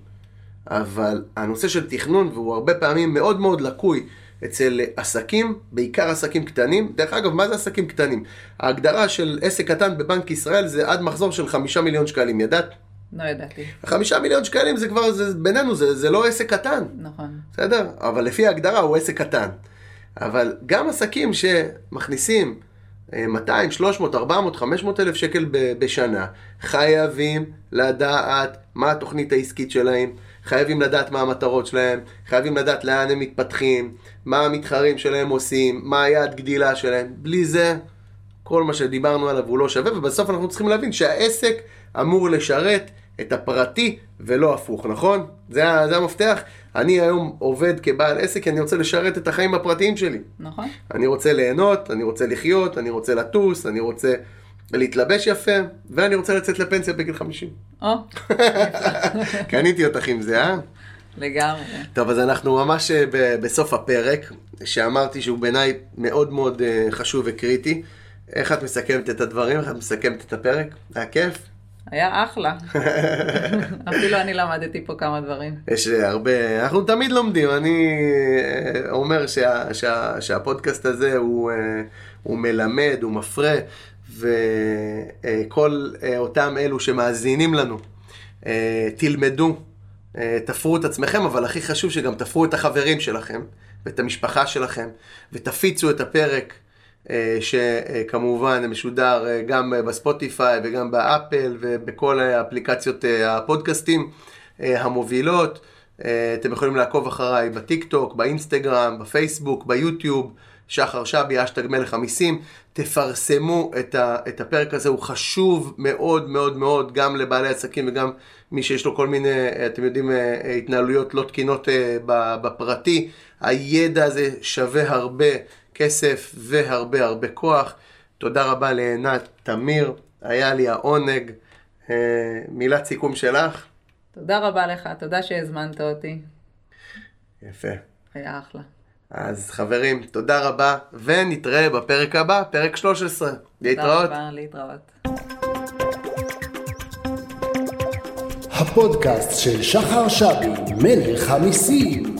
אבל הנושא של תכנון, והוא הרבה פעמים מאוד מאוד לקוי אצל עסקים, בעיקר עסקים קטנים. דרך אגב, מה זה עסקים קטנים? ההגדרה של עסק קטן בבנק ישראל זה עד מחזור של חמישה מיליון שקלים, ידעת? לא ידעתי. חמישה מיליון שקלים זה כבר, זה, בינינו, זה, זה לא עסק קטן. נכון. בסדר? אבל לפי ההגדרה הוא עסק קטן. אבל גם עסקים שמכניסים אה, 200, 300, 400, 500 אלף שקל בשנה, חייבים לדעת מה התוכנית העסקית שלהם, חייבים לדעת מה המטרות שלהם, חייבים לדעת לאן הם מתפתחים, מה המתחרים שלהם עושים, מה היעד גדילה שלהם. בלי זה, כל מה שדיברנו עליו הוא לא שווה, ובסוף אנחנו צריכים להבין שהעסק אמור לשרת את הפרטי ולא הפוך, נכון? זה, זה המפתח. אני היום עובד כבעל עסק כי אני רוצה לשרת את החיים הפרטיים שלי. נכון? אני רוצה ליהנות, אני רוצה לחיות, אני רוצה לטוס, אני רוצה להתלבש יפה, ואני רוצה לצאת לפנסיה בגיל 50. או, קניתי אותך עם זה, אה? לגמרי. טוב, אז אנחנו ממש אה, בסוף הפרק, שאמרתי שהוא בעיניי מאוד מאוד אה, חשוב וקריטי. איך את מסכמת את הדברים? איך את מסכמת את הפרק? היה כיף? היה אחלה. אפילו אני למדתי פה כמה דברים. יש אה, הרבה, אנחנו תמיד לומדים, אני אומר שה, שה, שהפודקאסט הזה הוא, הוא מלמד, הוא מפרה, וכל אה, אותם אלו שמאזינים לנו, אה, תלמדו, אה, תפרו את עצמכם, אבל הכי חשוב שגם תפרו את החברים שלכם, ואת המשפחה שלכם, ותפיצו את הפרק. שכמובן משודר גם בספוטיפיי וגם באפל ובכל האפליקציות אה, הפודקאסטים המובילות. אתם יכולים לעקוב אחריי בטיק טוק, באינסטגרם, בפייסבוק, ביוטיוב, שחר שבי, אשטג מלך המיסים. תפרסמו את, ה, את הפרק הזה, הוא חשוב מאוד מאוד מאוד גם לבעלי עסקים וגם מי שיש לו כל מיני, אתם יודעים, אה, אה, התנהלויות לא תקינות אה, בפרטי. הידע הזה שווה הרבה כסף והרבה הרבה כוח. תודה רבה לעינת תמיר, היה לי העונג. מילת סיכום שלך? תודה רבה לך, תודה שהזמנת אותי. יפה. היה אחלה. אז חברים, תודה רבה, ונתראה בפרק הבא, פרק 13. תודה להתראות. רבה, להתראות. הפודקאסט של שחר שבי, מלך המיסים.